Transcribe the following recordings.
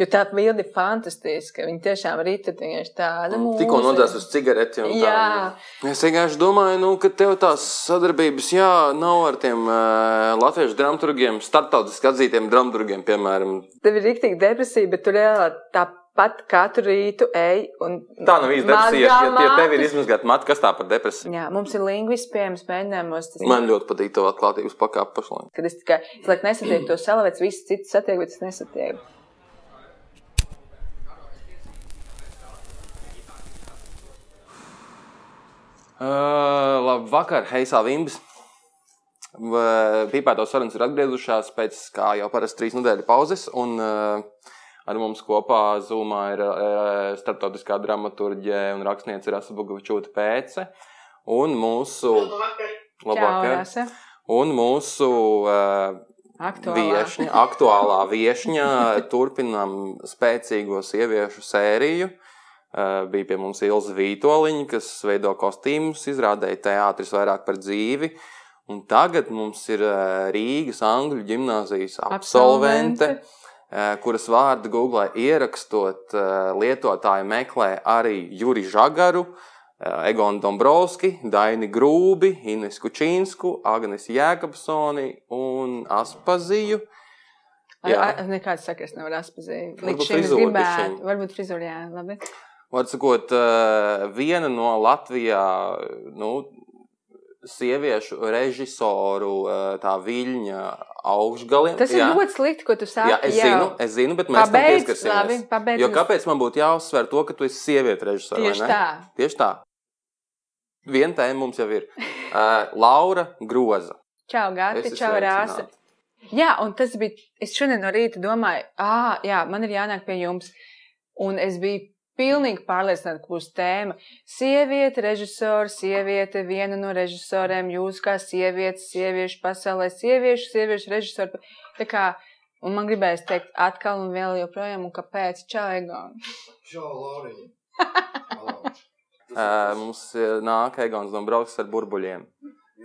Jo tā bilde ir fantastiska. Viņa tiešām rīta vienkārši tāda. Tikko nodās uz cigareti. un tā. Jā. Es vienkārši domāju, nu, ka tev tās sadarbības, jā, nav ar tiem uh, latviešu dramaturgiem, starptautiski atzītiem dramaturgiem, piemēram. Tev ir rīktīgi depresija, bet tu reāli tāpat katru rītu ej un Tā nav īsta depresija. Ja, ja tev ir izmazgāta matra, kas tā par depresiju? Jā, mums ir lingvists pieejams mēģinājumos. Tas, Man ļoti patīk to atklātības pakāpe pašlaik. Kad es tikai es, like, nesatieku to salavēts, visi citi satiek, bet es nesatieku. Uh, Labvakar, Heisā Vimbs. Pīpēto sarunas ir atgriezušās pēc, kā jau parasti, trīs nedēļu pauzes. Un uh, ar mums kopā Zumā ir uh, starptautiskā dramaturģe un rakstniece Rasa Bugavičūta Pēce. Un mūsu, Čau, labvakar, Rasa. un mūsu uh, Aktuālā. viešņa, aktuālā viešņa, turpinām spēcīgo sieviešu sēriju. Uh, bija pie mums Ilza Vītoliņa, kas veido kostīmus, izrādīja teātris vairāk par dzīvi. Un tagad mums ir uh, Rīgas Angļu gimnāzijas absolvente, uh, kuras vārdu Google ierakstot, lietotāji meklē arī Juri Žagaru, Egonu Dombrovski, Daini Grūbi, Ines Kučīnsku, Agnes Jēkabsoni un Aspaziju. Jā. Jā, nekāds sakars nevar atpazīt. Līdz šim es gribētu, varbūt frizūra, jā, labi. Var sakot, eh, viena no Latvijā nu, sieviešu režisoru eh, tā viļņa augšgaliem. Tas ir jā. ļoti slikti, ko tu sāki. Jā, es zinu, es zinu, bet mēs tam pieskarsimies. Jo kāpēc man būtu jāuzsver to, ka tu esi sieviete režisore? vai Tieši ne? tā. Tieši tā. Viena tēma mums jau ir. Uh, Laura Groza. Čau, Esi čau, Rāsa. Jā, un tas bija. Es šodien no rīta domāju, ah, jā, man ir jānāk pie jums. Un es biju pilnīgi pārliecināta, ka būs tēma. Sieviete, režisors, sieviete, viena no režisoriem, jūs kā sievietes, sieviešu pasaulē, sieviešu, sieviešu režisori. Tā kā, un man gribēs teikt atkal un vēl joprojām, un kāpēc? Egon. Čau, Lauriņa. Uh, mums eh, nāk Egons Dombrovskis ar burbuļiem.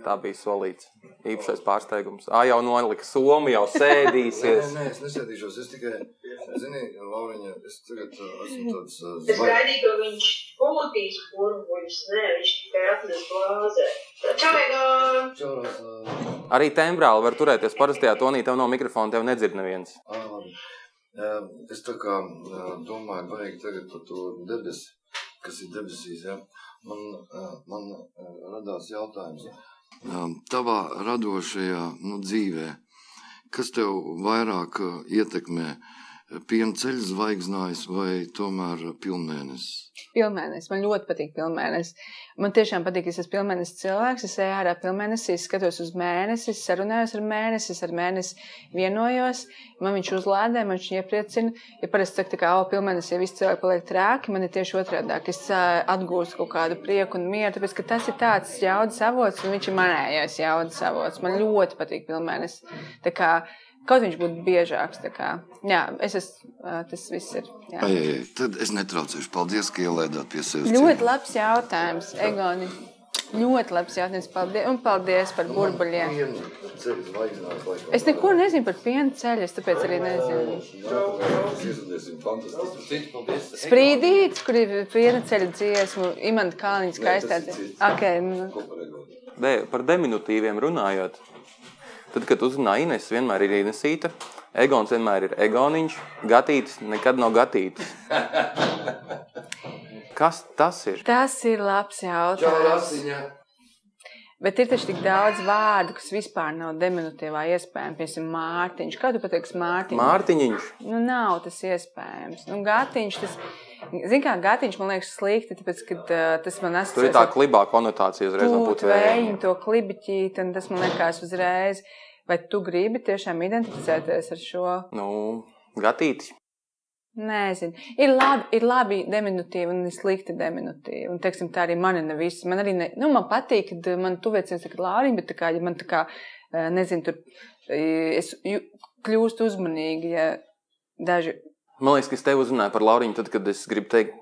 Tā bija solīts. Īpašais pārsteigums. Ah, jau nolika somu, jau Nē, sēdīsies. nē, es nesēdīšos. Es tikai, zini, Lauriņa, es tagad esmu tāds uh, Es gaidīju, ka viņš pūtīs burbuļus. Nē, viņš tikai atnes glāzē. Čau. Uh, Arī tembrāli var turēties parastajā tonī, tev nav mikrofona, tev nedzird neviens. ā, labi. Uh, es tā kā domāju, vajag tagad par to debesi, kas ir debesīs, ja? Man, man radās jautājums. Uh, tavā radošajā nu, dzīvē, kas tev vairāk uh, ietekmē? Piena ceļa zvaigznājs vai tomēr pilnmēnesis? Pilnmēnesis. Man ļoti patīk pilnmēnesis. Man tiešām patīk, es esmu pilnmēnesis cilvēks. Es eju ārā pilnmēnesī, skatos uz mēnesi, sarunājos ar mēnesi, es ar mēnesi vienojos. Man viņš uzlādē, man viņš iepriecina. Ja parasti saka, ka, oh, pilnmēnesī ja visi cilvēki paliek trāki, man ir tieši otrādi. Es atgūstu kaut kādu prieku un mieru, tāpēc, ka tas ir tāds jaudas avots, un viņš ir manējais jaudas avots. Man ļoti patīk pilnmēnesis. Kaut viņš būtu biežāks. Jā, es esmu. Tas viss ir. jā. Ai, ai, tad es netraucēšu. Paldies, ka ielaidāt pie sevis. Ļoti labs jautājums, Egoni. Ļoti labs jautājums. Paldies, un paldies par burbuļiem. Es neko nezinu par piena ceļu, es tāpēc arī nezinu. Sprīdīts, kur ir piena ceļa dziesmu, imanta kāniņa skaistā dziesma. Okay, De, par deminutīviem runājot. Tad, kad uzrunā Ines, vienmēr ir Inesīta. Egons vienmēr ir Egoniņš. Gatītis nekad nav gatītis. Kas tas ir? tas ir labs jautājums. Bet ir taču tik daudz vārdu, kas vispār nav diminutīvā iespējams. Piemēram, Mārtiņš. Kā tu pateiksi Mārtiņš? Mārtiņš. Nu, nav tas iespējams. Nu, gatiņš, tas, zin kā, gatiņš man liekas slikti, tāpēc, ka uh, tas man Tur ir tā klibā konotācija uzreiz vēju, vēja. to klibiķīt, un tas man liekas uzreiz. Vai tu gribi tiešām identificēties ar šo? Nu, gatītis. Nezinu. Ir labi, ir labi diminutīvi un slikti diminutīvi. Un, teiksim, tā arī man ne viss. Man arī, ne, nu, man patīk, kad man tuvēciens ir Lāriņa, bet tā kā, ja man tā kā, nezinu, tur es kļūstu uzmanīgi, ja daži Man liekas, ka es tevi uzrunāju par Lauriņu, tad, kad es gribu teikt,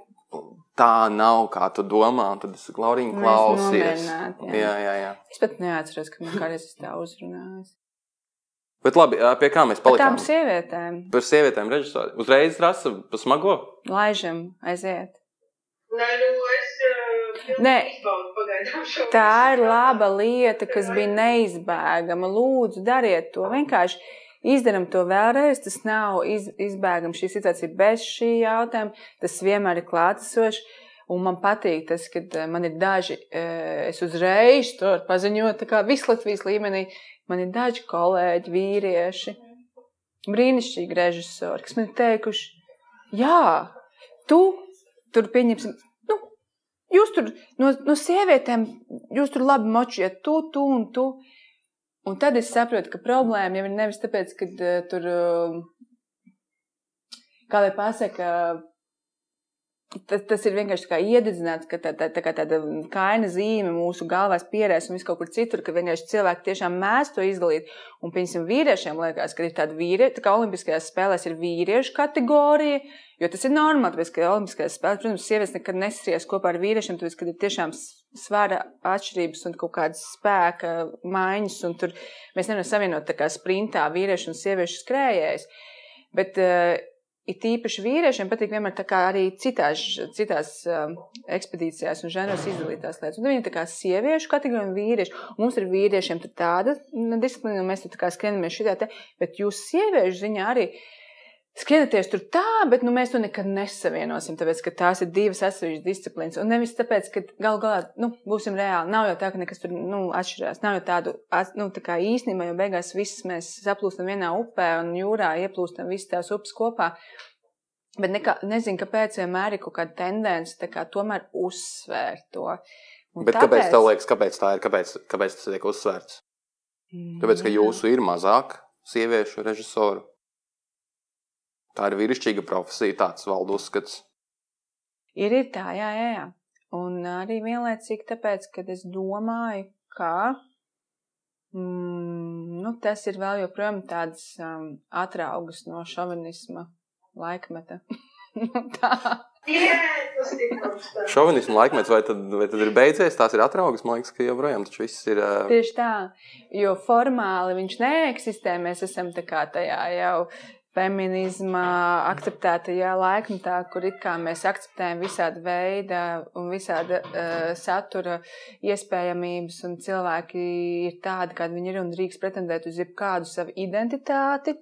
tā nav, kā tu domā. un Tad es saku, Lauriņa, Mēs klausies. jā. Jā, jā, jā. Es pat neatceros, ka man kādreiz es tā uzrunāju. Bet labi, pie kā mēs Par palikām? tām sievietēm. Par sievietēm režisori. Uzreiz rasa pa smago. Laižam, aiziet. Nē, nu es Nē. izbaudu pagaidām šo. Tā ir laba lieta, kas bija neizbēgama. Lūdzu, dariet to. Vienkārši izdarām to vēlreiz. Tas nav iz, izbēgams. Šī situācija bez šī jautājuma. Tas vienmēr ir klātesošs. Un man patīk tas, ka eh, man ir daži, eh, es uzreiz to paziņot, tā kā vislatvijas līmenī, man ir daži kolēģi, vīrieši, brīnišķīgi režisori, kas man ir teikuši, jā, tu tur pieņemsim, nu, jūs tur no, no sievietēm, jūs tur labi močiet, tu, tu un tu. Un tad es saprotu, ka problēma jau ir nevis tāpēc, ka uh, tur, uh, kā lai pasaka, tas, tas ir vienkārši kā iededzināts, ka tā, tā, tā kā tāda kaina zīme mūsu galvās pierēs un vis kaut kur citur, ka vienkārši cilvēki tiešām mēs to izdalīt. Un, piemēram, vīriešiem liekas, ka ir tāda vīrieša, tā kā olimpiskajās spēlēs ir vīriešu kategorija, jo tas ir normāli, tāpēc, ka olimpiskajās spēlēs, protams, sievietes nekad nesries kopā ar vīriešiem, tāpēc, kad ir tiešām svara atšķirības un kaut kādas spēka maiņas, un tur mēs nevaram savienot tā kā sprintā vīriešu un sieviešu skrējējus. Bet uh, it īpaši vīriešiem patīk vienmēr tā kā arī citās, citās um, ekspedīcijās un žanros izdalītās lietas. Un viņi ir tā kā sieviešu kategorija un vīriešu. Mums ir vīriešiem tāda nu, disciplīna, un mēs tā kā skrienamies šitā te, bet jūs sieviešu ziņā arī skrienaties tur tā, bet nu, mēs to nekad nesavienosim, tāpēc, ka tās ir divas atsevišķas disciplīnas. Un nevis tāpēc, ka gal galā, nu, būsim reāli, nav jau tā, ka nekas tur, nu, atšķirās. Nav jau tādu, nu, tā kā īstenībā, jo beigās viss mēs saplūstam vienā upē un jūrā ieplūstam visas tās upes kopā. Bet nekā, nezinu, kāpēc vienmēr ir kaut kāda tendence tā kā tomēr uzsvērt to. Un Bet kāpēc tev liekas, kāpēc tā ir? Kāpēc, kāpēc tas tiek uzsvērts? Tāpēc, ka jūsu ir mazāk sieviešu režisoru. Tā ir vīrišķīga profesija, tāds valda uzskats. Ir, ir tā, jā, jā, jā. Un arī vienlaicīgi tāpēc, ka es domāju, ka mm, nu, tas ir vēl joprojām tāds um, atraugas no šovinisma laikmeta. Nu, tā. Tas. Šovinismu laikmets vai tad, vai tad ir beidzies? Tās ir atraugas, man liekas, ka joprojām taču viss ir. ā, Tieši tā, jo formāli viņš neeksistē. Mēs esam tā kā tajā jau feminisma akceptētajā laikmetā, kur mēs akceptējam visādi veidi un visāda uh, satura iespējamības, un cilvēki ir tādi, kādi viņi ir, un drīkst pretendēt uz jebkādu savu identitāti.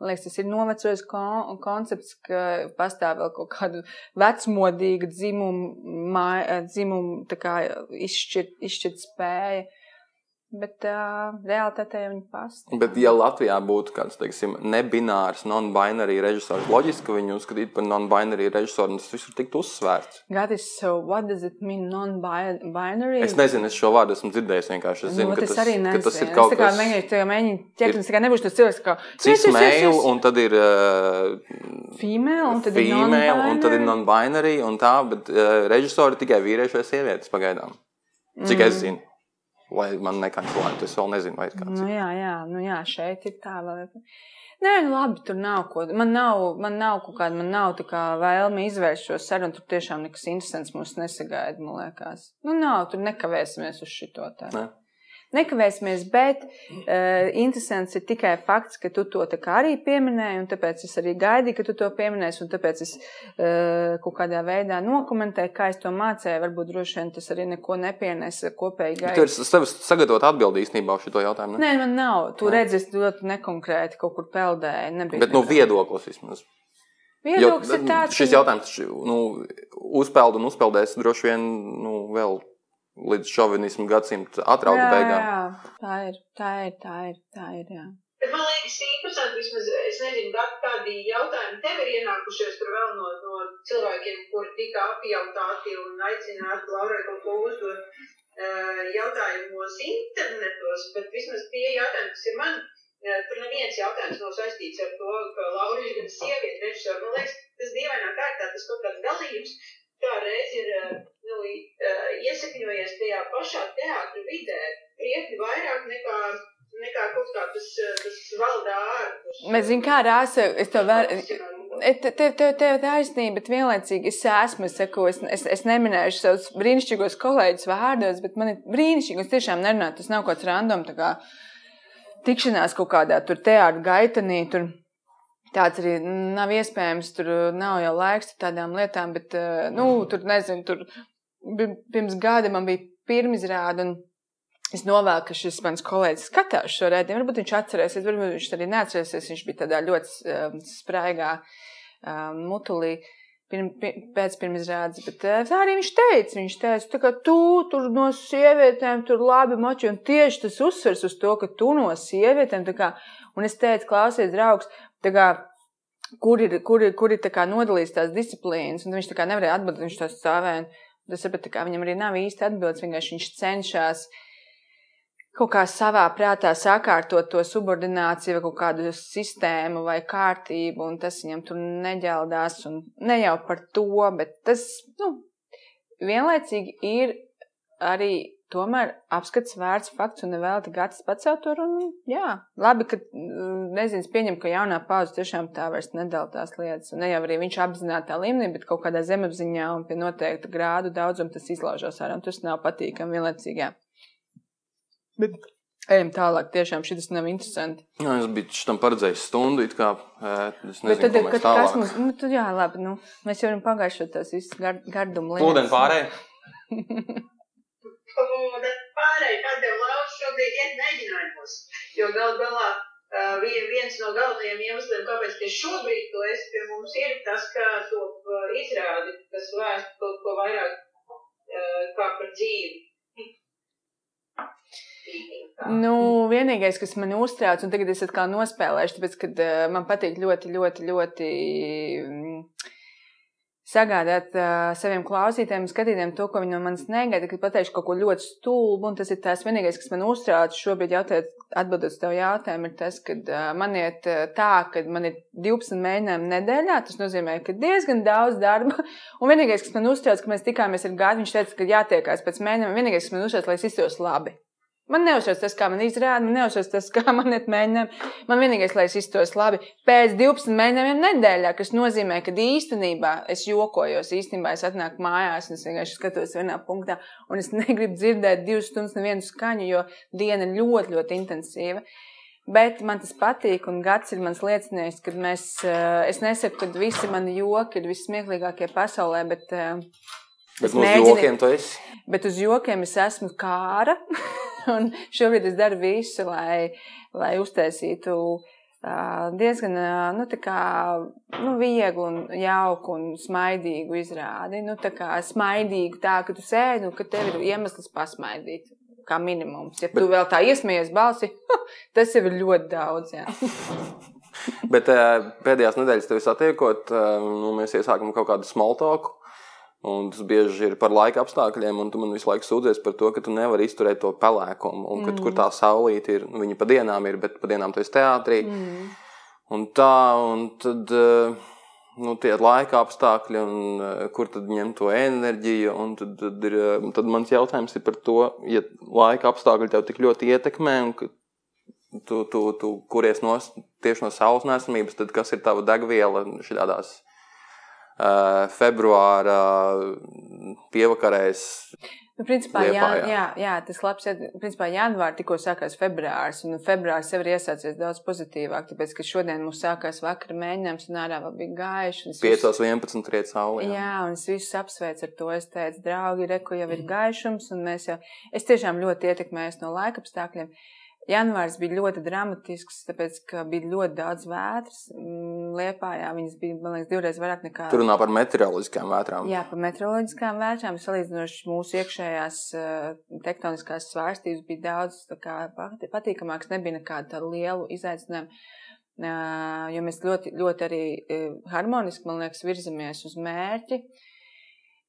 Man liekas, tas ir novecojis kon koncepts, ka pastāv vēl kaut kāda vecmodīga dzimuma, dzimuma kā izšķirt, izšķirt spēja. Bet uh, realitātē viņi pastāv. Bet, ja Latvijā būtu kāds, teiksim, nebinārs, non-binary režisors, loģiski, ka viņu uzskatītu par non-binary režisoru, un tas visur tiktu uzsvērts. Gatis, so what does it mean non-binary? Es nezinu, es šo vārdu esmu dzirdējis vienkārši. Es zinu, nu, ka tas ka tas ir Es kaut kas mēģināju, tā kā mēģinu ķert, un es tā kā nebūšu tas cilvēks, kā cis-male, un tad ir uh, female, un tad female, ir un tad ir non-binary. non-binary, un tā, bet uh, režisori tikai vīrieši vai sievietes pagaidām. Cik mm. es zinu. Lai man nekancelētu, es vēl nezinu, vai kāds. Nu, jā, jā, nu, jā, šeit ir tā vēl. Nē, nu labi, tur nav ko. Man nav, man nav kaut kāda, man nav tā kā vēlme izvērst šo sarunu. Tur tiešām nekas interesants mums nesagaida, man liekas. Nu, nav, tur nekavēsimies uz šito tā. Ne? Nekavēsimies, bet uh, interesants ir tikai fakts, ka tu to arī pieminēji, un tāpēc es arī gaidīju, ka tu to pieminēsi, un tāpēc es uh, kaut kādā veidā nokomentēju, kā es to mācīju. Varbūt droši vien tas arī neko nepienesa kopēji Tu gaidīt. esi sev sagatavot atbildi īstenībā uz šo jautājumu. Ne? Nē, man nav. Tu redzi, es ļoti nekonkrēti kaut kur peldēju. Nebija Bet no nekā. viedoklis vismaz. Viedoklis ir tāds, šis ka- jautājums taču, nu, uzpeld un uzpeldēs droši vien nu, vēl līdz šovinismu gadsimta atrauga beigām. jā, tā ir, tā ir, tā ir, tā ir, jā. Bet man liekas, interesanti, vismaz es nezinu, kā- kādi jautājumi tev ir ienākušies tur vēl no, no cilvēkiem, kuri tika apjautāti un aicināti Laurai kaut ko uzdot uh, jautājumos internetos, bet vismaz tie jautājumi, kas ir man, uh, tur neviens jautājums nav saistīts ar to, ka Laura ir gan sieviete režisora. Man liekas, tas dievainā kārtā tas kaut kāds dalījums, kā reiz ir nu, iesakņojies tajā pašā teātra vidē, krietni vairāk nekā nekā kaut kā tas, eh, tas valdā ārpus. Bet, zini, kā rāsa, es to vēl. Tev te, te, te, taisnība, bet vienlaicīgi es esmu, es saku, es, es, es neminēšu savus brīnišķīgos kolēģus vārdos, bet man ir brīnišķīgi, un es tiešām nerunāju, tas nav kaut kāds random, tā kā tikšanās kaut kādā tur teātrī gaitenī. Tur tāds arī nav iespējams. Tur nav jau laiks tādām lietām, bet, nu, tur nezinu, tur pirms gada man bija pirmizrāde. Es novēlu, ka šis mans kolēģis skatās šo redzējumu. Varbūt viņš atcerēsies, varbūt viņš arī neatcerēsies. Viņš bija tādā ļoti um, spraigā um, mutulī. Pirm, pēc pirmizrādes, bet tā arī viņš teica. Viņš teica, ka tu tur no sievietēm tur labi moči, un tieši tas uzsvers uz to, ka tu no sievietēm, kā, un es teicu, klausies, draugs, kā, kur ir, kur ir, kur ir kā, nodalījis tās disciplīnas, un viņš tā nevarēja atbildēt, viņš tā stāvēja. Tas sapratu, ka viņam arī nav īsti atbildes, vienkārši viņš cenšas kaut kā savā prātā sakārtot to subordināciju vai kaut kādu sistēmu vai kārtību, un tas viņam tur neģeldās, ne jau par to, bet tas, nu, vienlaicīgi ir arī tomēr apskats vērts fakts un nevēlti gads pacelt tur, un jā, labi, ka, nezinu, pieņem, ka jaunā pauze tiešām tā vairs nedala tās lietas, un ne jau arī viņš apzinātā līmenī, bet kaut kādā zemapziņā un pie noteikta grādu daudzuma tas izlaužās ārā, tas nav patīkami vienlaicīgi. Bet ejam tālāk. Tiešām šis nav interesanti. Jā, es biju tam paredzējis stundu. Kā, es nezinu, Bet tad, kad kas mums, nu, tad jā, labi, nu, mēs jau varam pagājušo tās visas gar, gardumu lietas. Ūdeni pārēj. pārēj, kā tev lauž šobrīd iet mēģinājumos. Jo gal galā uh, viens no galvenajiem iemesliem, kāpēc tieši šobrīd tu esi pie mums, ir tas, kā top uh, izrādi, kas vēst kaut ko vairāk uh, kā par dzīvi. Nu, vienīgais, kas man uztrauc, un tagad es atkal nospēlēšu, tāpēc, ka uh, man patīk ļoti, ļoti, ļoti um, sagādāt uh, saviem klausītājiem, skatītājiem to, ko viņi no manis negaida, kad pateikšu kaut ko ļoti stulbu, tas ir tas vienīgais, kas man uztrauc šobrīd jautājot, atbildot uz tavu jautājumu, ir tas, ka uh, man iet uh, tā, ka man ir 12 mēģinājumi nedēļā, tas nozīmē, ka diezgan daudz darba, un vienīgais, kas man uztrauc, ka mēs tikāmies ar gadu, viņš teica, ka jātiekās pēc mēģinājumiem, vienīgais, kas man uztrauc, lai es iztos labi. Man neuzsver tas, kā man izrāda, man neuzsver tas, kā man ir mēģinājumi. Man vienīgais, lai es iztos labi, pēc 12 mēģinājumiem nedēļā, kas nozīmē, ka īstenībā es jokojos, īstenībā es atnāku mājās un es vienkārši skatos vienā punktā, un es negribu dzirdēt divas stundas nevienu skaņu, jo diena ir ļoti, ļoti intensīva. Bet man tas patīk, un gads ir mans liecinieks, kad mēs, eh, es nesaku, ka visi mani joki ir vissmieklīgākie pasaulē, bet. Eh, bet uz jokiem tu esi? Bet uz jokiem es esmu kāra. Un šobrīd es daru visu, lai, lai uztaisītu diezgan nu, kā, nu, vieglu, un jauku un smaidīgu izrādi. Nu, tā kā smaidīgu, tā ka tu sēdi un ka tev ir iemesls pasmaidīt. Kā minimums. Ja Bet... tu vēl tā iesmējies balsi, tas jau ir ļoti daudz. Bet pēdējās nedēļas tevi satiekot, nu, mēs iesākam kaut kādu smoltoku. Un tas bieži ir par laika apstākļiem, un tu man visu laiku sūdzies par to, ka tu nevari izturēt to pelēkumu. Un, kad, mm. Kur tā saulīte ir, nu, viņa pa dienām ir, bet pa dienām tu esi teātrī. Mm. Un tā, un tad eh, nu, tie laika apstākļi, un eh, kur tad ņemt to enerģiju. Un tad, tad, ir, eh, tad mans jautājums ir par to, ja laika apstākļi tev tik ļoti ietekmē, un tu, tu, tu kuries no, tieši no saules nesamības, tad kas ir tava degviela šādās? Uh, februāra pievakarēs. Nu, principā, Liepā, jā, jā, jā, tas labs ir. Principā, janvārī tikko sākās februāris, un februāris jau ir iesācies daudz pozitīvāk, tāpēc, ka šodien mums sākās vakara mēģinājums, un ārā vēl bija gaiši. 5.11. riet saulē. Jā. jā, un es visus apsveicu ar to. Es teicu, draugi, reku jau ir gaišums, un mēs jau, es tiešām ļoti ietekmējos no laika apstākļiem. Uh, Janvārs bija ļoti dramatisks, tāpēc, ka bija ļoti daudz vētras. Mm, Liepājā viņas bija, man liekas, divreiz vairāk nekā. Tur runā par meteoroloģiskām vētrām. Jā, par meteoroloģiskām vētrām. Salīdzinoši mūsu iekšējās uh, tektoniskās svārstības bija daudz kā, patīkamāks, nebija nekāda liela izaicinājuma. Uh, jo mēs ļoti, ļoti arī uh, harmoniski, man liekas, virzamies uz mērķi. Uh,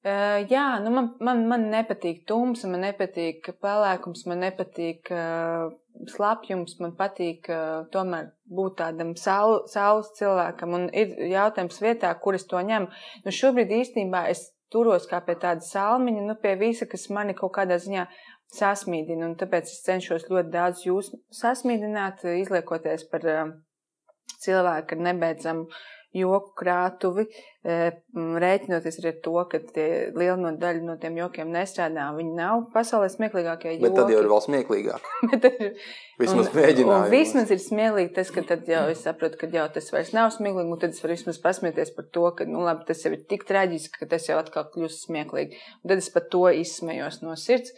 Uh, jā, nu man, man, man nepatīk tumsa, man nepatīk pelēkums, man nepatīk uh, slapjums, man patīk uh, tomēr būt tādam saul, saules cilvēkam. Un ir jautājums vietā, kur es to ņemu. Nu, šobrīd īstenībā es turos kā pie tāda salmiņa, nu, pie visa, kas mani kaut kādā ziņā sasmīdina. Un tāpēc es cenšos ļoti daudz jūs sasmīdināt, izliekoties par cilvēku ar nebeidzamu joku krātuvi, rēķinoties ar to, ka liela no daļa no tiem jokiem nestrādā. Viņi nav pasaulē smieklīgākie joki. Bet tad jau ir vēl smieklīgāk. vismaz mēģinājumi. Vismaz ir smieklīgi tas, ka tad jau es saprotu, ka jau tas vairs nav smieklīgi, un tad es varu vismaz pasmieties par to, ka, nu labi, tas jau ir tik traģiski, ka tas jau atkal kļūst smieklīgi. Un tad es par to izsmējos no sirds.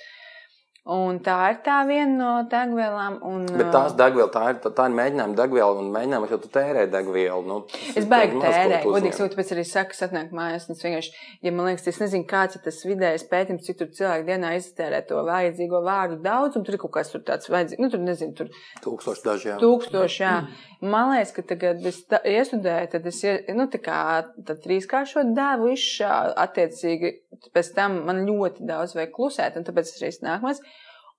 Un tā ir tā viena no degvielām. Un, Bet tās degviela, tā ir, tā ir mēģinājuma degviela, un mēģinājums jau tu tērē degvielu. Nu, es baigi tērēju, godīgi sakot, tāpēc arī saku, es atnāku mājās, es vienkārši, ja man liekas, es nezinu, kāds ir tas vidējais pētījums, cik tur cilvēki dienā iztērē to vajadzīgo vārdu daudz, un tur ir kaut kas tur tāds vajadzīgs, nu tur nezinu, tur. Tūkstoši daži, jā. Tūkstoši, jā. Man liekas, ka tagad es iestudēju, tad es, nu tā kā, tad trīskāršo devu izšā attiecīgi, pēc tam man ļoti daudz vajag klusēt, un tāpēc es arī nākamais.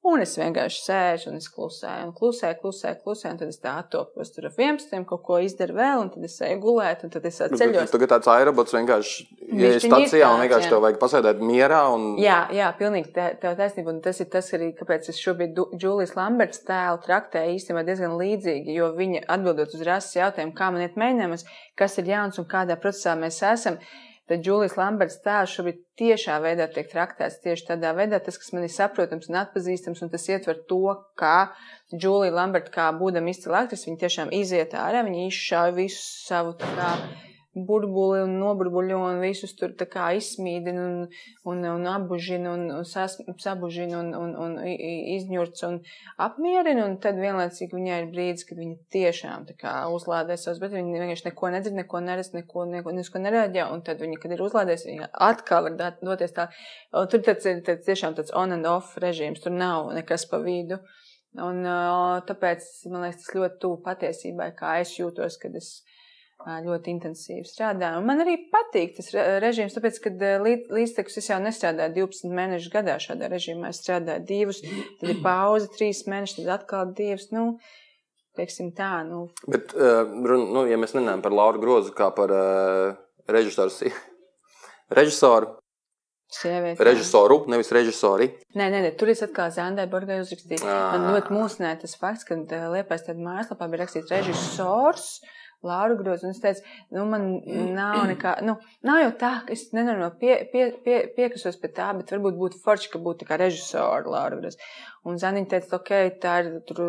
Un es vienkārši sēžu un es klusēju, un klusēju, klusēju, klusēju, un tad es tā attopos tur ap 11, kaut ko izdaru vēl, un tad es eju gulēt, un tad es atceļos. Tagad tāds aerobots vienkārši, ir stacijā, un vienkārši tev vajag pasēdēt mierā. Un... Jā, jā, pilnīgi te, tev taisnība, un tas ir tas arī, kāpēc es šobrīd Džūlijas Lamberts tēlu traktēju īstenībā diezgan līdzīgi, jo viņa atbildot uz rases jautājumu, kā man iet mēģinājumus, kas ir jauns un kādā procesā mēs esam tad Džūlijas Lamberts tēls šobrīd tiešā veidā tiek traktēts tieši tādā veidā, tas, kas man ir saprotams un atpazīstams, un tas ietver to, kā Džūlija Lamberta, kā būdama izcila aktrise, viņa tiešām iziet ārā, viņa izšauja visu savu kā burbuli un noburbuļo un visus tur tā kā izsmīdina un, un, un apbužina un, un sas, sabužina un, un, un izņurts un apmierina. Un tad vienlaicīgi viņai ir brīdis, kad viņa tiešām kā uzlādē savus, bet viņa vienkārši neko nedzird, neko neredz, neko, neko, neko nereaģē. Un tad viņa, kad ir uzlādējusi, viņa atkal var doties tā. Tur tāds ir tāds tiešām tāds on and off režīms, tur nav nekas pa vidu. Un tāpēc man liekas, tas ļoti tuvu patiesībai, kā es jūtos, kad es ļoti intensīvi strādāju. Un man arī patīk tas režīms, tāpēc, ka līdz, līdztekus es jau nestrādāju 12 mēnešus gadā šādā režīmā. Es strādāju divus, tad ir pauze, trīs mēneši, tad atkal divus. Nu, teiksim tā. Nu. Bet, nu, ja mēs runājam par Lauru Grozu kā par uh, režisoru, režisoru Sieviete. Režisoru, nevis režisori. Nē, nē, nē tur es atkal Zandai Borgai uzrakstīju. Man ļoti mūsināja tas fakts, ka Liepais tad mājaslapā bija rakstīts režisors. Laura Groza. Un es teicu, nu, man nav nekā, nu, nav jau tā, ka es nenormāli pie, pie, pie, piekasos pie tā, bet varbūt būtu forši, ka būtu kā režisora Laura Groza. Un Zaniņa teica, ok, tā ir tur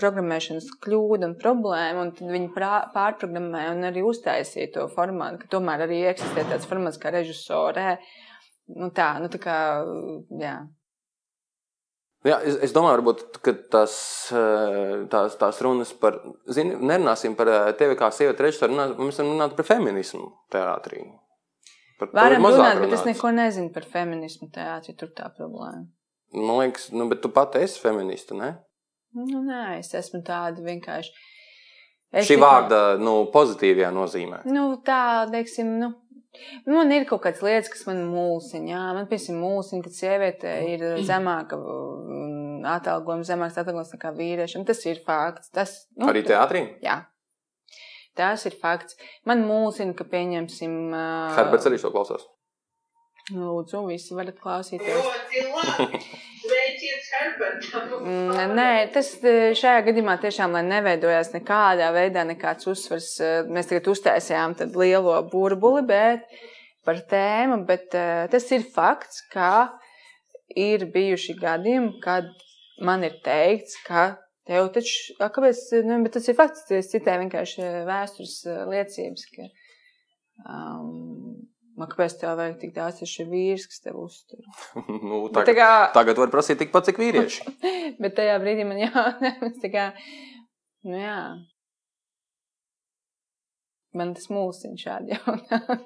programmēšanas kļūda un problēma, un tad viņi pārprogrammēja un arī uztaisīja to formātu, ka tomēr arī eksistē tāds formāts kā režisorē. Nu tā, nu tā kā, jā. Jā, es, es domāju, varbūt, ka tas, eh, tās, tās runas par, zini, nerunāsim par eh, tevi kā sievieti režisoru, mēs varam runāt par feminismu teātrī. Par Varam runāt, bet es neko nezinu par feminismu teātrī, tur tā problēma. Man liekas, nu, bet tu pati esi feminista, ne? Nu, nē, es esmu tāda vienkārši. Es Šī tikai... vārda, nu, pozitīvajā nozīmē. Nu, tā, teiksim, nu, Man ir kaut kādas lietas, kas man mulsina. Jā, man piemēram, mulsina, ka sieviete ir zemāka atalgojuma, zemāks atalgojums nekā vīriešiem. Tas ir fakts. Tas, nu, Arī teātrī? Jā. Tas ir fakts. Man mulsina, ka pieņemsim. Uh, Herberts arī šo klausās. Lūdzu, visi varat klausīties. Nē, tas šajā gadījumā tiešām, neveidojās nekādā veidā nekāds uzsvars. Mēs tagad uztaisījām lielo burbuli, bet par tēmu, bet tas ir fakts, ka ir bijuši gadījumi, kad man ir teikts, ka tev taču, kāpēc, nu, bet tas ir fakts, es citēju vienkārši vēstures liecības, ka um, Man kāpēc tev vajag tik daudz šī vīrs, kas tev uztur? nu, tagad, kā... tagad var prasīt tikpat, cik vīrieši. bet tajā brīdī man tā kā, nu jā. Man tas mūsina šādi jautājumi.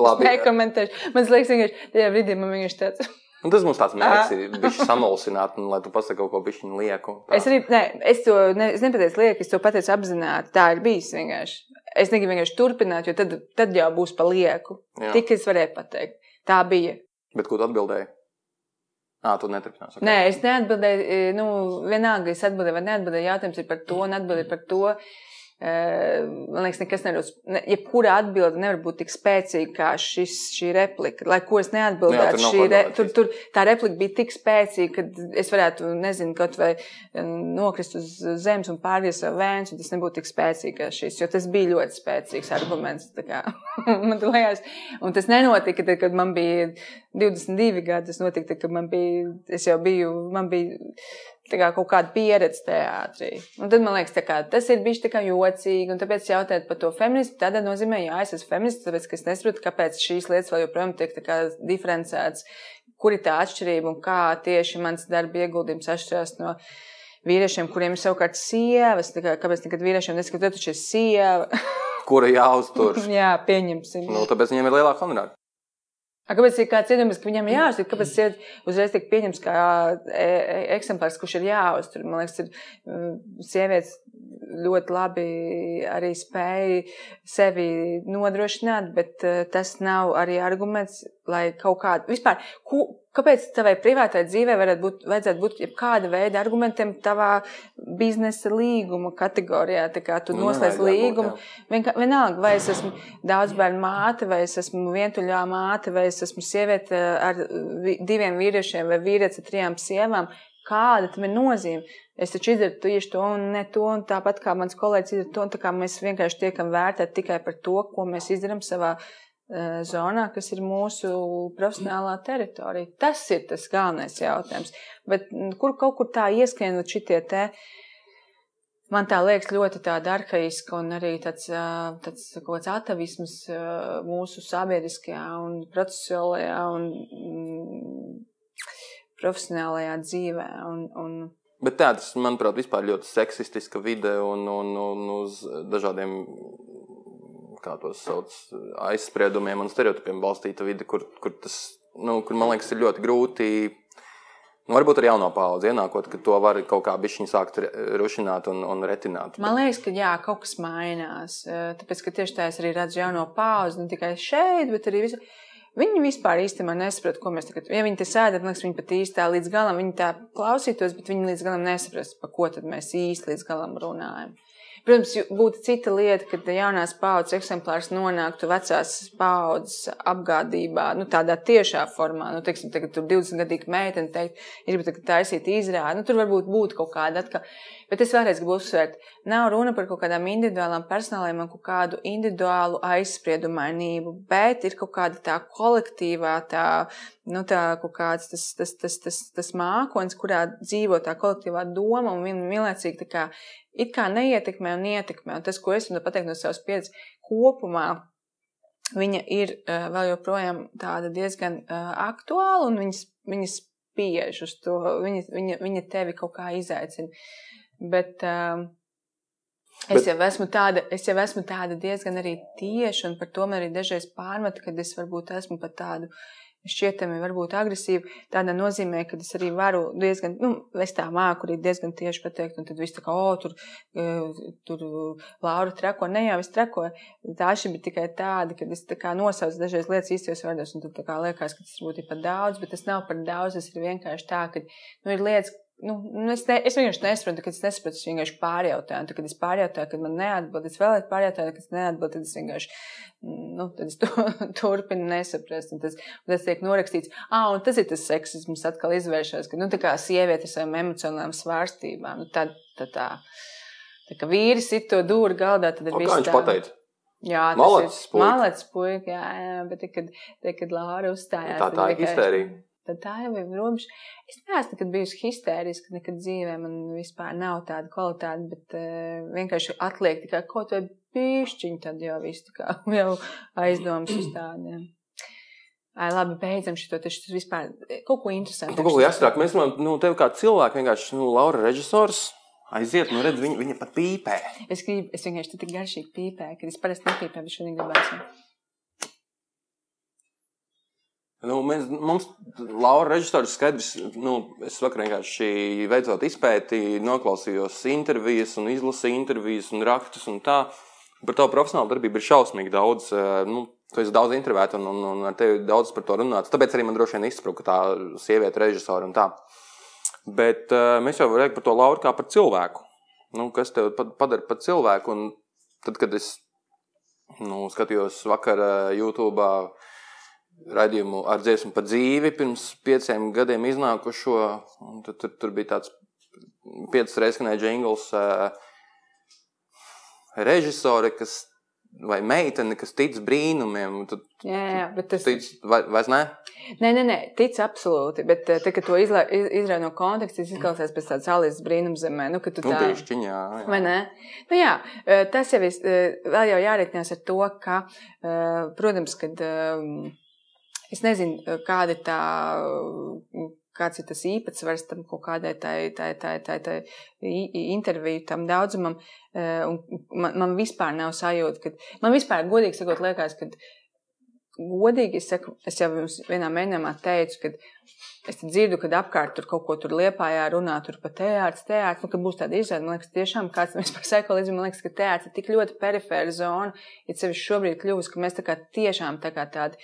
Labi. Nekomentēšu. Man liekas, vienkārši tajā brīdī man vienkārši tāds. Un tas mums tāds mērķis ir bijis samulsināt, un, lai tu pasaki kaut ko bišķiņu lieku. Tā. Es arī, ne, es to, ne, es nepateicu lieku, es to pateicu apzināti. Tā ir bijis vienkārši. Es negribu vienkārši turpināt, jo tad, tad jau būs pa lieku. Jā. Tik es varēju pateikt. Tā bija. Bet ko tu atbildēji? Ā, tu neturpinās. Okay. Nē, es neatbildēju. Nu, vienalga, es atbildēju vai neatbildēju. Jautājums ir par to, un atbildēju par to. Eh, man liekas, nekas nedos. Ne, jebkura atbilde nevar būt tik spēcīga kā šis, šī replika. Lai ko es neatbildētu, Jā, tur re, tur, tur, tā replika bija tik spēcīga, ka es varētu, nezinu, kaut vai eh, nokrist uz zemes un pārvies savu vēns, un tas nebūtu tik spēcīgi kā šis, jo tas bija ļoti spēcīgs arguments. Man liekas, un tas nenotika, tad, kad man bija 22 gadi, tas notika, tad, kad man bija, es jau biju, man bija kā kaut kāda pieredze teātrī. Un tad man liekas, kā, tas ir bijis tā kā jocīgi, un tāpēc jautāt par to feminismu, tādā nozīmē, jā, es esmu feminists, tāpēc, ka es nesaprotu, kāpēc šīs lietas vēl joprojām tiek diferencētas, kur ir tā atšķirība un kā tieši mans darba ieguldījums atšķirās no vīriešiem, kuriem ir savukārt sievas, kā, kāpēc nekad vīriešiem nesaka, tu taču esi sieva. Kura jāuztur? jā, pieņemsim. nu, tāpēc viņiem ir lielāka honorāra. A, kāpēc ir kāds iedomājas, ka viņam jāuztur? Kāpēc sieviete uzreiz tiek pieņemts kā e, e, eksemplārs, kurš ir jāuztur? Man liekas, ir mm, sievietes ļoti labi arī spēja sevi nodrošināt, bet eh, tas nav arī arguments, lai kaut kādu vispār. Ku, kāpēc tavai privātai dzīvē varētu būt, vajadzētu būt kāda veida argumentiem tavā biznesa līguma kategorijā? Tā kā tu Nu, noslēdz līgumu, Vienka- vienalga, vai es esmu daudz bērnu māte, vai es esmu vientuļā māte, vai es esmu sieviete ar vi- diviem vīriešiem, vai vīrietis ar trijām sievām. Kāda tam ir nozīme? Es taču izdaru tieši to un ne to, un tāpat kā mans kolēģis izdara to, un tā kā mēs vienkārši tiekam vērtēti tikai par to, ko mēs izdarām savā uh, zonā, kas ir mūsu profesionālā teritorija. Tas ir tas galvenais jautājums. Bet kur kaut kur tā ieskrien šitie te Man tā liekas ļoti tāda arhaiska un arī tāds, ā, tāds kaut kāds atavisms ā, mūsu sabiedriskajā un procesuālajā un mm, profesionālajā dzīvē. Un, un, Bet tā, tas, manuprāt, vispār ļoti seksistiska vide un, un, un uz dažādiem, kā tos sauc, aizspriedumiem un stereotipiem balstīta vide, kur, kur tas, nu, kur man liekas, ir ļoti grūti. Nu, varbūt ar jauno paudzi ienākot, ka to var kaut kā bišķiņi sākt rušināt un, un retināt. man liekas, ka jā, kaut kas mainās. Tāpēc, ka tieši tā es arī redzu jauno pauzi, ne tikai šeit, bet arī visur. Viņi vispār īstenībā nesaprot, ko mēs tagad. Ja viņi te sēž, man liekas, viņi pat īsti tā līdz galam, viņi tā klausītos, bet viņi līdz galam nesaprast, par ko mēs īsti līdz galam runājam. Protams, būtu cita lieta, kad jaunās paudzes eksemplārs nonāktu vecās paudzes apgādībā, nu, tādā tiešā formā. Nu, teiksim, tagad tur 20 gadīga meitene teikt, ir taisīt izrādi. Nu, tur varbūt būtu kaut kāda atkal. Bet es vēlreiz gribu uzsvērt, nav runa par kaut kādām individuālām personāliem un kaut kādu individuālu aizspriedumainību, bet ir kaut kāda tā kolektīvā, tā, nu, tā kaut kāds tas, tas, tas, tas, tas mākonis, kurā dzīvo tā kolektīvā doma un vien- vienlaicīgi tā kā it kā neietekmē un ietekmē. Un tas, ko es varu pateikt no savas pieredzes, kopumā viņa ir uh, vēl joprojām tāda diezgan uh, aktuāla un viņas, viņas spiež uz to, viņa, viņa, viņa tevi kaut kā izaicina. Bet uh, es, Bet- jau esmu tāda, es jau esmu tāda diezgan arī tieša, un par to man arī dažreiz pārmet, kad es varbūt esmu pat tādu šķietami varbūt agresīvi. Tādā nozīmē, ka es arī varu diezgan, nu, es tā māku arī diezgan tieši pateikt, un tad viss tā kā, o, tur, eh, tur Laura trako, ne jau es trakoju. Tā šī bija tikai tāda, ka es tā kā nosaucu dažreiz lietas īstajos vārdos, un tad tā kā liekas, ka tas būtu par daudz, bet tas nav par daudz, tas ir vienkārši tā, ka, nu, ir lietas, Nu, nu es, ne, es vienkārši nesaprotu, kad es nesaprotu, es vienkārši pārjautāju. Tad, kad es pārjautāju, kad man neatbild, es vēlreiz pārjautāju, kad es neatbildu, tad es vienkārši nu, tad es to, turpinu nesaprast. Un tas, un tas tiek norakstīts. Ah, un tas ir tas seksisms, atkal izvēršas, ka nu, tā kā sieviete ar savām emocionālām svārstībām. Nu, tad, tad tā, tā kā vīri sit to dūri galdā, tad ir viss Kā viņš tā. pateica? Jā, tas Malacis ir puika. malacis puika, jā, jā, bet tad, kad, tad, kad Laura uzstājās. Tā- tā ir histērija. Tad tā jau ir robeža. Es neesmu nekad bijusi histēriska, nekad dzīvē man vispār nav tāda kvalitāte, bet uh, vienkārši atliek tikai kaut vai pišķiņu, tad jau viss tā kā jau aizdomas uz tādiem. Ai, labi, beidzam šo te tas vispār kaut ko interesantu. Tu kaut ko jāstrāk. Mēs runājam, nu, tev kā cilvēku vienkārši, nu, Laura režisors. Aiziet, nu, redz, viņa, viņa pat pīpē. Es gribu, es vienkārši tik garšīgi pīpēju, ka es parasti nepīpēju, bet šodien gribēju. Nu, mēs, mums, Laura, režisors, skaidrs, nu, es vakar vienkārši veicot izpēti, noklausījos intervijas, un izlasīju intervijas un rakstus un tā. Par tavu profesionālu darbību ir šausmīgi daudz. eh, Nu, tu esi daudz intervēta un, un, un ar tevi daudz par to runāts. Tāpēc arī man droši vien izspruka tā sieviete režisora un tā. Bet uh, mēs jau varam par to Lauru kā par cilvēku. Nu, kas tev pa- padara par cilvēku? Un tad, kad es nu, skatījos vakar uh, YouTube raidījumu ar dziesmu par dzīvi pirms pieciem gadiem iznākušo, tad, tur, tur bija tāds piecas reizes skanēja jingls uh, režisore, kas vai meitene, kas tic brīnumiem. Tad, jā, jā, tas tic, vai, vai ne? Nē, nē, nē, tic absolūti. Bet, eh, te, kad to izrauj no konteksta, tas izklausās pēc tādas alises brīnumzemē. Nu, tu nu, tā, bišķiņ, jā, jā. Vai ne? Nu, jā, eh, tas jau ir, eh, vēl jau jārēķinās ar to, ka, protams, kad es nezinu, kāda ir tā kāds ir tas īpatsvars tam kaut kādai tai, tai, tai, tai, tai interviju tam daudzumam. Eh, man, man vispār nav sajūta, ka man vispār, godīgi sakot, liekas, ka godīgi es, saku, es jau jums vienā mēģinājumā teicu, ka es dzirdu, kad apkārt tur kaut ko tur liepājā runā, tur pa teātris, teātris, nu, ka būs tāda izrāde. Man liekas, tiešām kāds tam vispār psiholoģiski, man liekas, ka teātris ir tik ļoti perifēra zona, ja sevišķi šobrīd kļuvusi, ka mēs tā kā tiešām tā kā tādi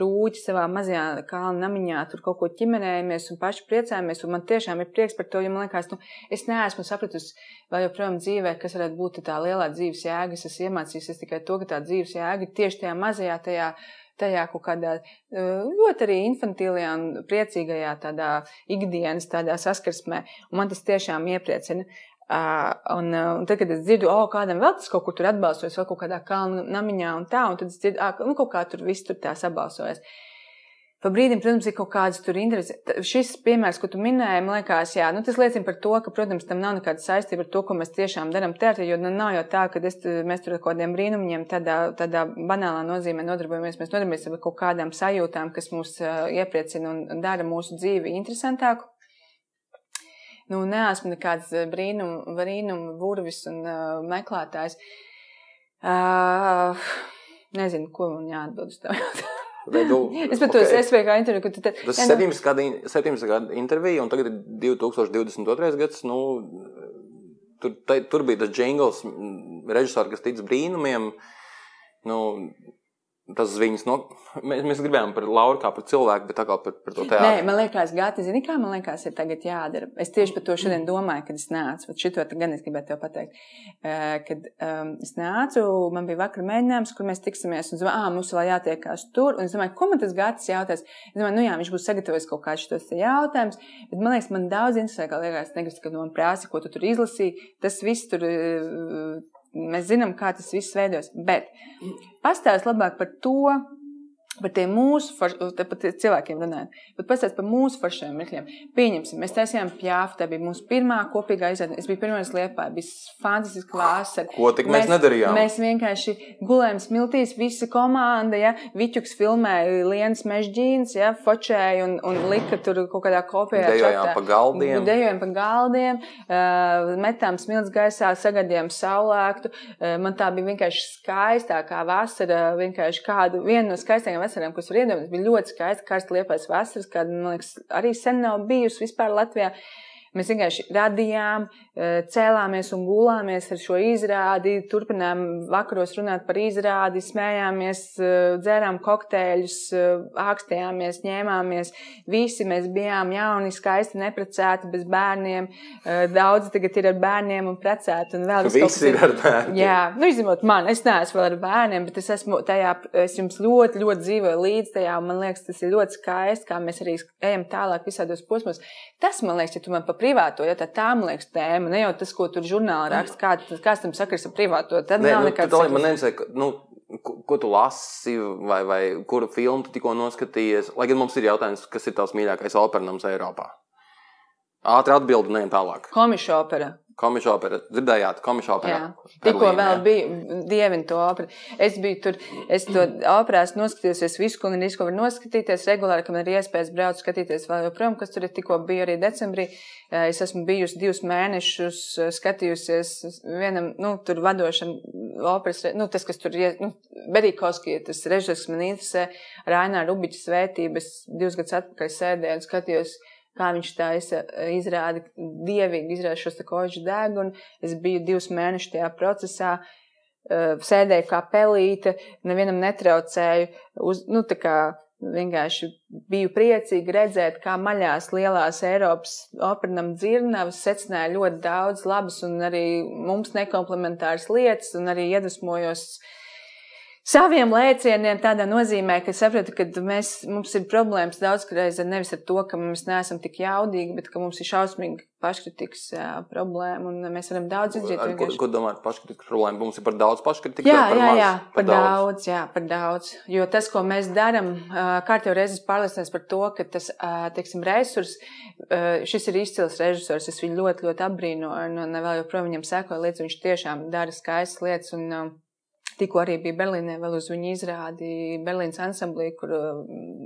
rūķi savā mazajā kalna namiņā, tur kaut ko ķimenējamies un paši priecājamies. Un man tiešām ir prieks par to, jo man liekas, nu, es neesmu sapratusi vēl joprojām dzīvē, kas varētu būt tā lielā dzīves jēga. Es esmu iemācījusies tikai to, ka tā dzīves jēga ir tieši tajā mazajā, tajā, tajā kaut kādā ļoti arī infantīlajā un priecīgajā tādā ikdienas tādā saskarsmē. Un man tas tiešām iepriecina. Uh, un, un tad, kad es dzirdu, oh, kādam vēl tas kaut kur tur atbalsojas, vai kaut kādā kalnu namiņā un tā, un tad es dzirdu, ah, nu, kaut kā tur viss tur tā sabalsojas. Pa brīdim, protams, ir kaut kādas tur intereses. Šis piemērs, ko tu minēji, man liekas, jā, nu, tas liecina par to, ka, protams, tam nav nekāda saistība ar to, ko mēs tiešām darām teātrī, jo nu, nav jau tā, ka es, mēs tur ar kaut kādiem brīnumiem tādā, tādā banālā nozīmē nodarbojamies. Mēs nodarbojamies ar kaut kādām sajūtām, kas mūs iepriecina un dara mūsu dzīvi interesantāku nu, neesmu nekāds eh, brīnum, brīnum burvis un uh, meklētājs. Uh, nezinu, ko man jāatbild uz tevi. Tu, es pat okay. to SVK interviju, ka tu te... Tas ir 17 gadu, 17 gadu intervija, un tagad ir 2022. gads. Nu, tur, te, tur bija tas jingls, režisors, kas tic brīnumiem. Nu, tas viņas no. Mēs, mēs gribējām par Lauru kā par cilvēku, bet kā par, par to teātru. Nē, man liekas, Gati, zini, kā man liekas, ir tagad jādara. Es tieši par to šodien domāju, kad es nācu. Vat šito gan es gribētu tev pateikt. Kad um, es nācu, man bija vakar mēģinājums, kur mēs tiksimies, un domāju, ah, mums vēl jātiekās tur. Un es domāju, ko man tas Gatis jautās? Es domāju, nu jā, viņš būs sagatavojis kaut kādus šos jautājumus, bet man liekas, man daudz interesē, kā liekas, negribas, ka no man prasa, ko tu tur izlasīji. Tas viss tur. Uh, Mēs zinām, kā tas viss veidos. Bet pastāst labāk par to, par tiem mūsu par cilvēkiem runājot, bet pastāst par mūsu foršiem mirkļiem. Pieņemsim, mēs taisījām pjāfu, tā bija mūsu pirmā kopīgā izrāde. Es biju pirmais liepā, bija fantastiski vasara. Ko tik mēs, mēs nedarījām? Mēs vienkārši gulējām smiltīs, visa komanda, ja, Viķuks filmēja Lienas mežģīnas, ja, fočēja un, un lika tur kaut kādā kopējā Dejojām pa galdiem. Dejojām pa galdiem, uh, metām smilts gaisā, sagadījām saulēktu. Uh, man tā bija vienkārši skaistākā vasara, vienkārši kādu, vienu no skaistākajām vasarām, kas var iedomāties, bija ļoti skaista, karsta liepais vasaras, kāda, man liekas, arī sen nav bijusi vispār Latvijā. Mēs vienkārši radījām, eh, cēlāmies un gulāmies ar šo izrādi, turpinājām vakaros runāt par izrādi, smējāmies, eh, dzērām kokteļus, eh, ākstējāmies, ņēmāmies. Visi mēs bijām jauni, skaisti, neprecēti, bez bērniem. Daudzi tagad ir ar bērniem un precēti. Un vēl Visi ir ar bērniem. Jā, nu, izņemot man, es neesmu vēl ar bērniem, bet es esmu tajā, es jums ļoti, ļoti dzīvoju līdz tajā, man liekas, tas ir ļoti skaisti, kā mēs arī ejam tālāk visādos posmos. Tas, man liekas, ja tu man pa privāto, ja tā, tā man liekas tēma, ne jau tas, ko tur žurnālā raksta, kā, kāds tam sakars ar privāto. Tad Nē, nav nu, nekāds. man neinteresē, nu, ko, ko tu lasi, vai, vai kuru filmu tu tikko noskatījies. Lai gan mums ir jautājums, kas ir tavs mīļākais operas Eiropā. Ātri atbildi, nē, tālāk. Komiša opera. Komiša opera. Dzirdējāt, komiša opera. Jā. Tikko vēl bija dievin to operu. Es biju tur, es to operās noskatījos visu, ko gan ko var noskatīties regulāri, ka man ir iespējas braukt skatīties vēl joprojām, kas tur ir tikko bija arī decembrī. Es esmu bijusi divus mēnešus skatījusies vienam, nu, tur vadošam operas, nu, tas, kas tur ir, nu, Berikovski, tas režisors, kas man interesē, Rainā Rubiķa svētības, divus gadus atpakaļ sēdēju un skatījos kā viņš taisa e, izrādi, dievīgi izrāda šos kožu degunu. Es biju divus mēnešus tajā procesā, e, sēdēju kā pelīte, nevienam netraucēju. Uz, nu, kā, vienkārši biju priecīga redzēt, kā maļās lielās Eiropas operam dzirnavas secināja ļoti daudz labas un arī mums nekomplementāras lietas, un arī iedvesmojos saviem lēcieniem tādā nozīmē, ka sapratu, ka mēs, mums ir problēmas daudzreiz nevis ar to, ka mēs neesam tik jaudīgi, bet ka mums ir šausmīgi paškritikas jā, problēma, un mēs varam daudz izdarīt. Ar, ko, ko domājat par paškritikas problēmu? Mums ir par daudz paškritikas. Jā, par jā, maz? jā, par, par daudz. daudz. jā, par daudz. Jo tas, ko mēs darām, kārtībā reizes pārliecināts par to, ka tas, teiksim, resurs, šis ir izcils režisors, es viņu ļoti, ļoti apbrīnoju, un, vēl joprojām viņam sekoju līdzi, viņš tiešām dara skaistas lietas, un Tikko arī bija Berlīnē, vēl uz viņu izrādi Berlīnas ansamblī, kur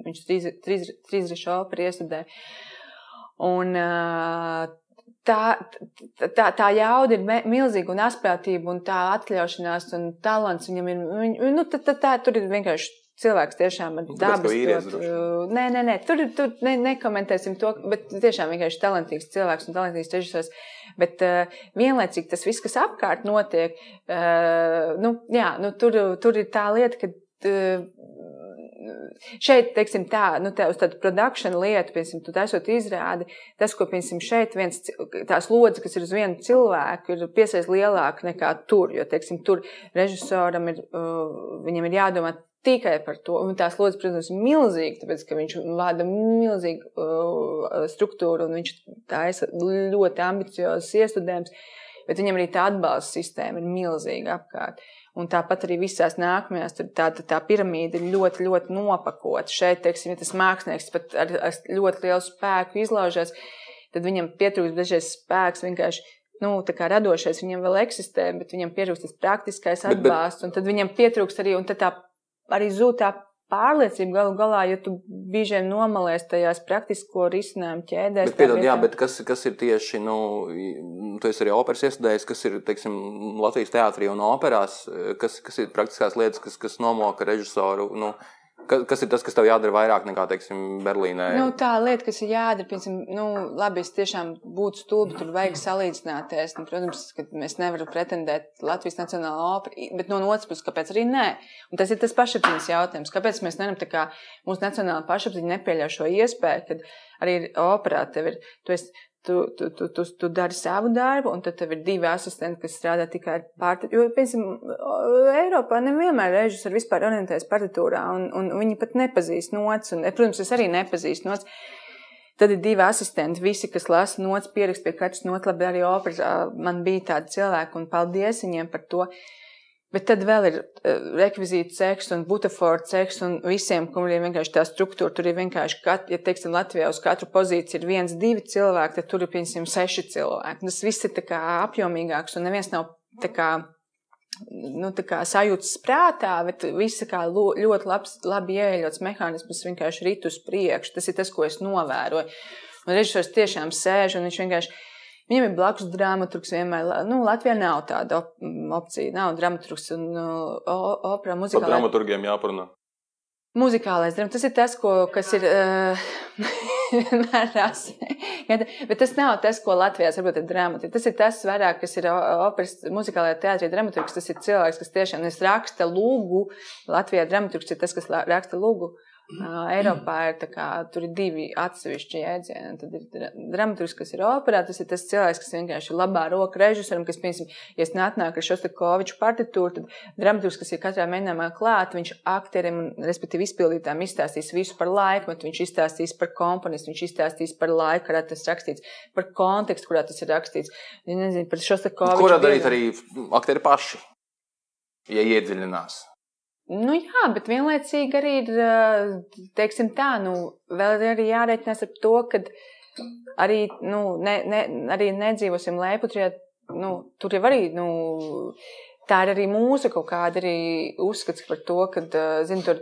viņš trīs, trīs, trīs rišu operu iestudēja. Un tā, tā, tā jauda ir milzīga un asprātība un tā atļaušanās un talants viņam ir, viņ, nu, tā, tā, tā, tur ir vienkārši cilvēks tiešām ar dabas. Dot, nē, nē, nē, tur, tur ne, nekomentēsim to, bet tiešām vienkārši talantīgs cilvēks un talantīgs režisors. Bet uh, vienlaicīgi tas viss, kas apkārt notiek, uh, nu, jā, nu, tur, tur ir tā lieta, ka. Uh, šeit, teiksim, tā, nu, tā, uz tādu produkciju lietu, piemēram, tu esot izrādi, tas, ko, piemēram, šeit viens, tās lodziņas, kas ir uz vienu cilvēku, ir piesaist lielāka nekā tur, jo, teiksim, tur režisoram ir, viņam ir jādomā tikai par to. Un tās lodziņas, protams, ir milzīgas, tāpēc, ka viņš vada milzīgu uh, struktūru un viņš taisa ļoti ambiciozus iestudējumus, bet viņam arī tā atbalsta sistēma ir milzīga apkārt. Un tāpat arī visās nākamajās tur tā, tā, tā piramīda ir ļoti, ļoti nopakota. Šeit, teiksim, ja tas mākslinieks pat ar, ar ļoti lielu spēku izlaužas, tad viņam pietrūkst dažreiz spēks vienkārši nu, radošais viņam vēl eksistē, bet viņam pietrūkst tas praktiskais atbalsts, un tad viņam pietrūkst arī tā arī zūd tā pārliecība galu galā, ja tu bieži vien nomalies tajās praktisko risinājumu ķēdēs. Bet, piedod, jā, bet kas, kas ir tieši, nu, tu esi arī operas iestudējis, kas ir, teiksim, Latvijas teātrī un operās, kas, kas ir praktiskās lietas, kas, kas nomoka režisoru, nu, Kas, kas ir tas, kas tev jādara vairāk nekā, teiksim, Berlīnē? Nu, tā lieta, kas ir jādara, piemēram, nu, labi, es tiešām būtu stulbi, tur vajag salīdzināties. Nu, protams, ka mēs nevaram pretendēt Latvijas Nacionālā opera, bet no otras puses, kāpēc arī nē? Un tas ir tas pašapziņas jautājums. Kāpēc mēs nevaram tā kā mūsu nacionāla pašapziņa nepieļauj šo iespēju, kad arī operā tev ir, tu esi tu, tu, tu, tu, tu dari savu darbu, un tad tev ir divi asistenti, kas strādā tikai ar partitūru. Jo, piemēram, Eiropā nevienmēr režisori vispār orientējas partitūrā, un, un viņi pat nepazīst nots, un, protams, es arī nepazīstu nots. Tad ir divi asistenti, visi, kas lasa nots, pierakst pie katras nots, labi, arī operas. Man bija tādi cilvēki, un paldies viņiem par to. Uh, Bet tad vēl ir uh, rekvizīta ceks un butafora ceks un visiem, kuriem vienkārši tā struktūra, tur ir vienkārši, kat, ja teiksim, Latvijā uz katru pozīciju ir viens, divi cilvēki, tad tur ir, piemēram, seši cilvēki. Tas viss ir apjomīgāks un neviens nav tā kā, nu, sajūtas prātā, bet viss kā ļoti labs, labi ieeļots mehānisms vienkārši rit uz priekšu. Tas ir tas, ko es novēroju. Un režisors tiešām sēž un viņš vienkārši Viņam ir blakus dramaturgs vienmēr. Nu, Latvijā nav tāda op opcija. Nav dramaturgs un uh, opera muzikālā. Par dramaturgiem jāparunā. Muzikālais drāmas. Tas ir tas, ko, kas ir. Uh, Bet tas nav tas, ko Latvijā varbūt ir dramaturgs. Tas ir tas vairāk, kas ir operas muzikālajā teātrī dramaturgs. Tas ir cilvēks, kas tiešām raksta lūgu. Latvijā dramaturgs ir tas, kas raksta lūgu. Eiropā ir, kā, ir divi atsevišķi jēdzieni. Tad ir dramaturgs, kas ir operā, tas ir tas cilvēks, kas vienkārši ir labā roka režisoram, kas, piemēram, ja es nāku ar Šostakoviču partitūru, tad dramaturgs, kas ir katrā mēģinājumā klāt, viņš aktierim, respektīvi izpildītājiem izstāstīs visu par laikmetu, viņš izstāstīs par komponistu, viņš izstāstīs par laiku, kurā tas rakstīts, par kontekstu, kurā tas ir rakstīts. Nezinu, par Šostakoviču. Kurā darīt arī aktieri paši, ja iedziļinās. Nu, jā, bet vienlaicīgi arī ir, teiksim tā, nu, arī jārēķinās ar to, ka arī, nu, ne, ne, arī nedzīvosim Lēputrijā, nu, tur jau arī, nu, tā ir arī mūsu kaut kāda arī uzskats par to, ka, zin, tur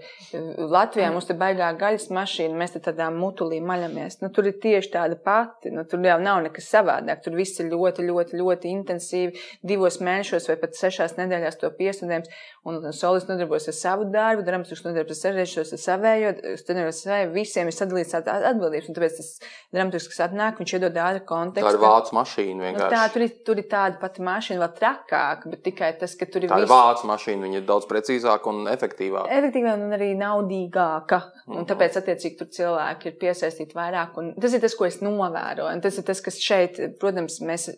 Latvijā mums te baigā gaļas mašīna, mēs te tādā mutulī maļamies. Nu, tur ir tieši tāda pati, nu, tur jau nav nekas savādāk. Tur viss ir ļoti, ļoti, ļoti intensīvi, divos mēnešos vai pat sešās nedēļās to piestudējums. Un solis nodarbojas ar savu darbu, dramaturgs nodarbojas ar režisors ar savējo, studējot savējo, visiem ir sadalīts atbildības. Un tāpēc tas dramaturgs, kas atnāk, viņš iedod ātru kontekstu. Tā ir vācu mašīna vienkārši. Nu, tā, tur, ir, tur ir tāda pati mašīna, vēl trakāka, bet tikai tas tas, ka tur ir Tā ir viss vācu mašīna, viņa ir daudz precīzāka un efektīvāka. efektīvāk un arī naudīgāka. Un Mhm. tāpēc, attiecīgi, tur cilvēki ir piesaistīti vairāk. Un tas ir tas, ko es novēroju. Un tas ir tas, kas šeit, protams, mēs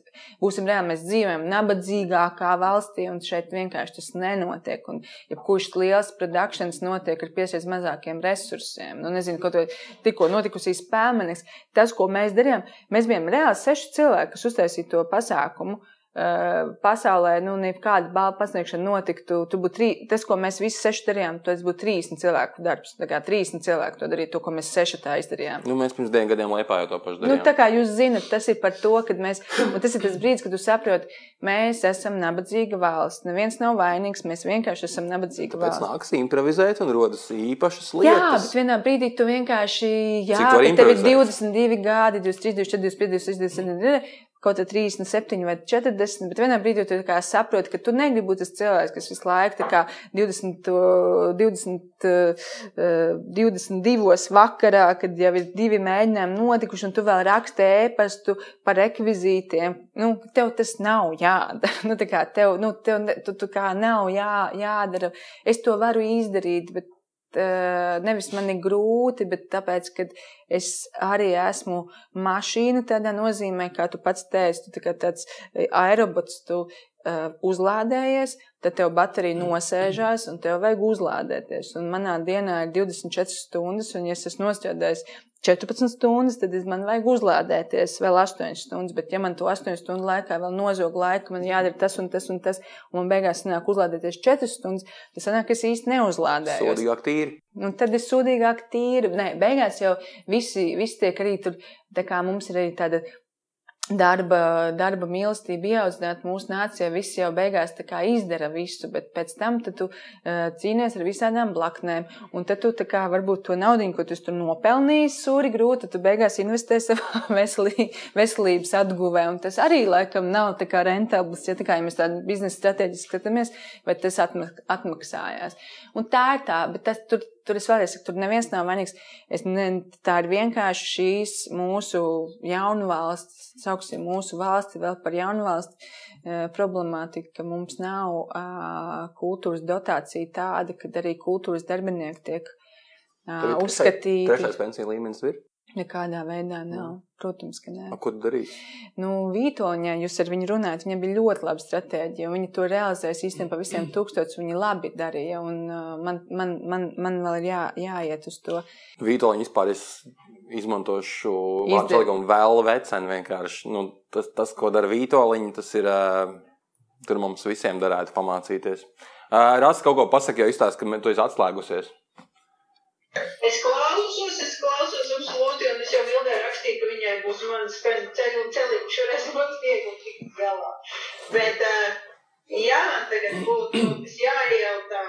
būsim reāli, mēs dzīvojam nabadzīgākā valstī, un šeit vienkārši tas nenotiek. Un jebkurš liels produkcijas notiek ar piesaistīt mazākiem resursiem. Nu, nezinu, ko to tikko notikusī spēmenis. Tas, ko mēs darījām, mēs bijām reāli seši cilvēki, kas uztaisīja to pasākumu. Uh, pasaulē, nu, nekāda balva pasniegšana notiktu. Tu būtu trī, tas, ko mēs visi seši darījām, tas būtu 30 cilvēku darbs. Tā kā 30 cilvēku to darīja, to, ko mēs seši tā izdarījām. Nu, mēs pirms diviem gadiem Liepā jau to pašu Nu, darījām. tā kā jūs zinat, tas ir par to, ka mēs, un tas ir tas brīdis, kad jūs saprotat, mēs esam nabadzīga valsts. Neviens nav vainīgs, mēs vienkārši esam nabadzīga Pēc valsts. nāks improvizēt un rodas īpašas Jā, lietas. bet vienā brīdī tu vienkārši, jā, tev ir improvizēt? 22 gadi, 23, 24, 25, 26, 27, kaut kā 37 vai 40, bet vienā brīdī tu saproti, ka tu negribi būt tas cilvēks, kas visu laiku tā kā 20, uh, 20, uh, 22 vakarā, kad jau ir divi mēģinājumi notikuši, un tu vēl raksti ēpastu par rekvizītiem. Nu, tev tas nav jādara. Nu, tev, nu, tev tu, tu kā nav jā, jādara. Es to varu izdarīt, bet nevis man ir grūti, bet tāpēc, ka es arī esmu mašīna tādā nozīmē, kā tu pats teici, tu tā tāds eh, aerobots, tu uzlādējies, tad tev baterija nosēžās un tev vajag uzlādēties. Un manā dienā ir 24 stundas, un ja es esmu nostrādājis 14 stundas, tad man vajag uzlādēties vēl 8 stundas. Bet, ja man to 8 stundu laikā vēl nozog laiku, man jādara tas un tas un tas, un man beigās sanāk uzlādēties 4 stundas, tad sanāk, ka es īsti neuzlādēju. Sodīgāk tīri. Un tad ir sūdīgāk tīri. Nē, beigās jau visi, visi tiek arī tur, tā kā mums ir arī tāda darba, darba mīlestība ieaudzināta mūsu nācijā. Visi jau beigās izdara visu, bet pēc tam tu uh, cīnies ar visādām blaknēm. Un tad tu kā varbūt to naudu, ko tu tur nopelnīji, sūri grūti, tu beigās investē savā veselī, veselības atguvē. Un tas arī laikam nav tā kā rentabls, ja tā kā ja mēs tādu biznesa strateģiski skatāmies, bet tas atmak atmaksājās. Un tā ir tā, bet tas tur. Tur es vēlreiz saku, tur neviens nav vainīgs. Es ne, tā ir vienkārši šīs mūsu jaunu valsts, sauksim mūsu valsti vēl par jaunu valsti, eh, problemātika, ka mums nav kultūras dotācija tāda, ka arī kultūras darbinieki tiek uzskatīti. Trešais pensiju līmenis ir. Nekādā veidā nav. Protams, ka nē. A, Ko tu darīsi? Nu, Vītoņā jūs ar viņu runājat, viņam bija ļoti laba stratēģija. un Viņa to realizēs īstenībā pa visiem tūkstošiem. Viņa labi darīja, un uh, man, man, man, man vēl ir jā, jāiet uz to. Vītoliņu vispār es izmantošu vārdu salikumu vēl vecenu vienkārši. Nu, tas, tas, ko dara Vītoliņa, tas ir, uh, tur mums visiem darētu pamācīties. Uh, Rasa kaut ko pasaka, jo izstāsta, ka tu esi atslēgusies. Es manas ceļu un ceļu, šoreiz būs viegli tikt galā. Bet, uh, jā, man tagad būtu jāiejautā.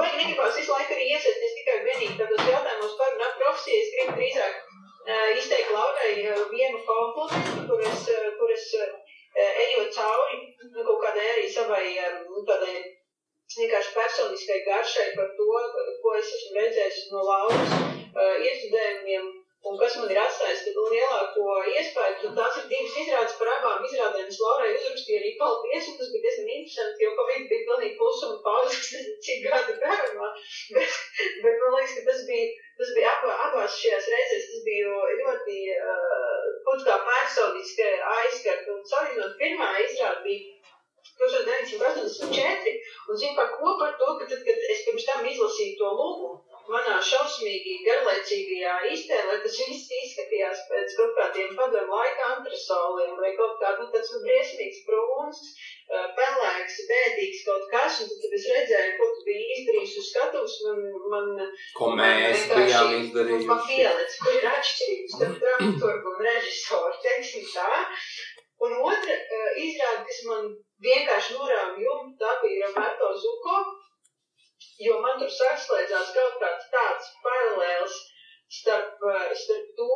Vai negribās visu laiku arī iesaistīties tikai vienīgi tādos jautājumos par runāt profesiju, es gribu drīzāk uh, izteikt Laurai uh, vienu komplimentu, kur es, kur es ejot cauri nu, kaut kādai arī savai um, tādai vienkārši personiskai garšai par to, ko es esmu redzējis no Lauras uh, iestudējumiem un kas man ir atstājis lielāko iespēju. Tās ir divas izrādes par abām izrādēm. Es Laurai uzrakstīju arī paldies, un tas bija diezgan interesanti, jo Covid bija pilnīgi klusuma pauze, kas nezinu, cik gadu garumā. Bet, bet man liekas, ka tas bija, tas bija abā, abās šajās reizēs, tas bija ļoti uh, kaut kā personiski aizskart. Un salīdzinot, pirmā izrāde bija 1984, un zinu par ko par to, ka tad, kad es pirms tam izlasīju to lūgu, manā šausmīgi garlaicīgajā iztēlē, tas viss izskatījās pēc kaut kādiem padomu laika antresoliem, vai kaut kā, nu, tāds nu, briesmīgs brūns, pelēks, bēdīgs kaut kas, un tad, es redzēju, ko tu biji izdarījis uz skatuves, man, man, Ko man mēs vienkārši- bijām Man izdarījuši? pielec, kur ir atšķirības starp dramaturgu un režisoru, teiksim tā. Un otra uh, izrāde, kas man vienkārši norāva jumtu, tā bija Roberto Zuko, jo man tur saslēdzās kaut kāds tāds paralēls starp, uh, starp to,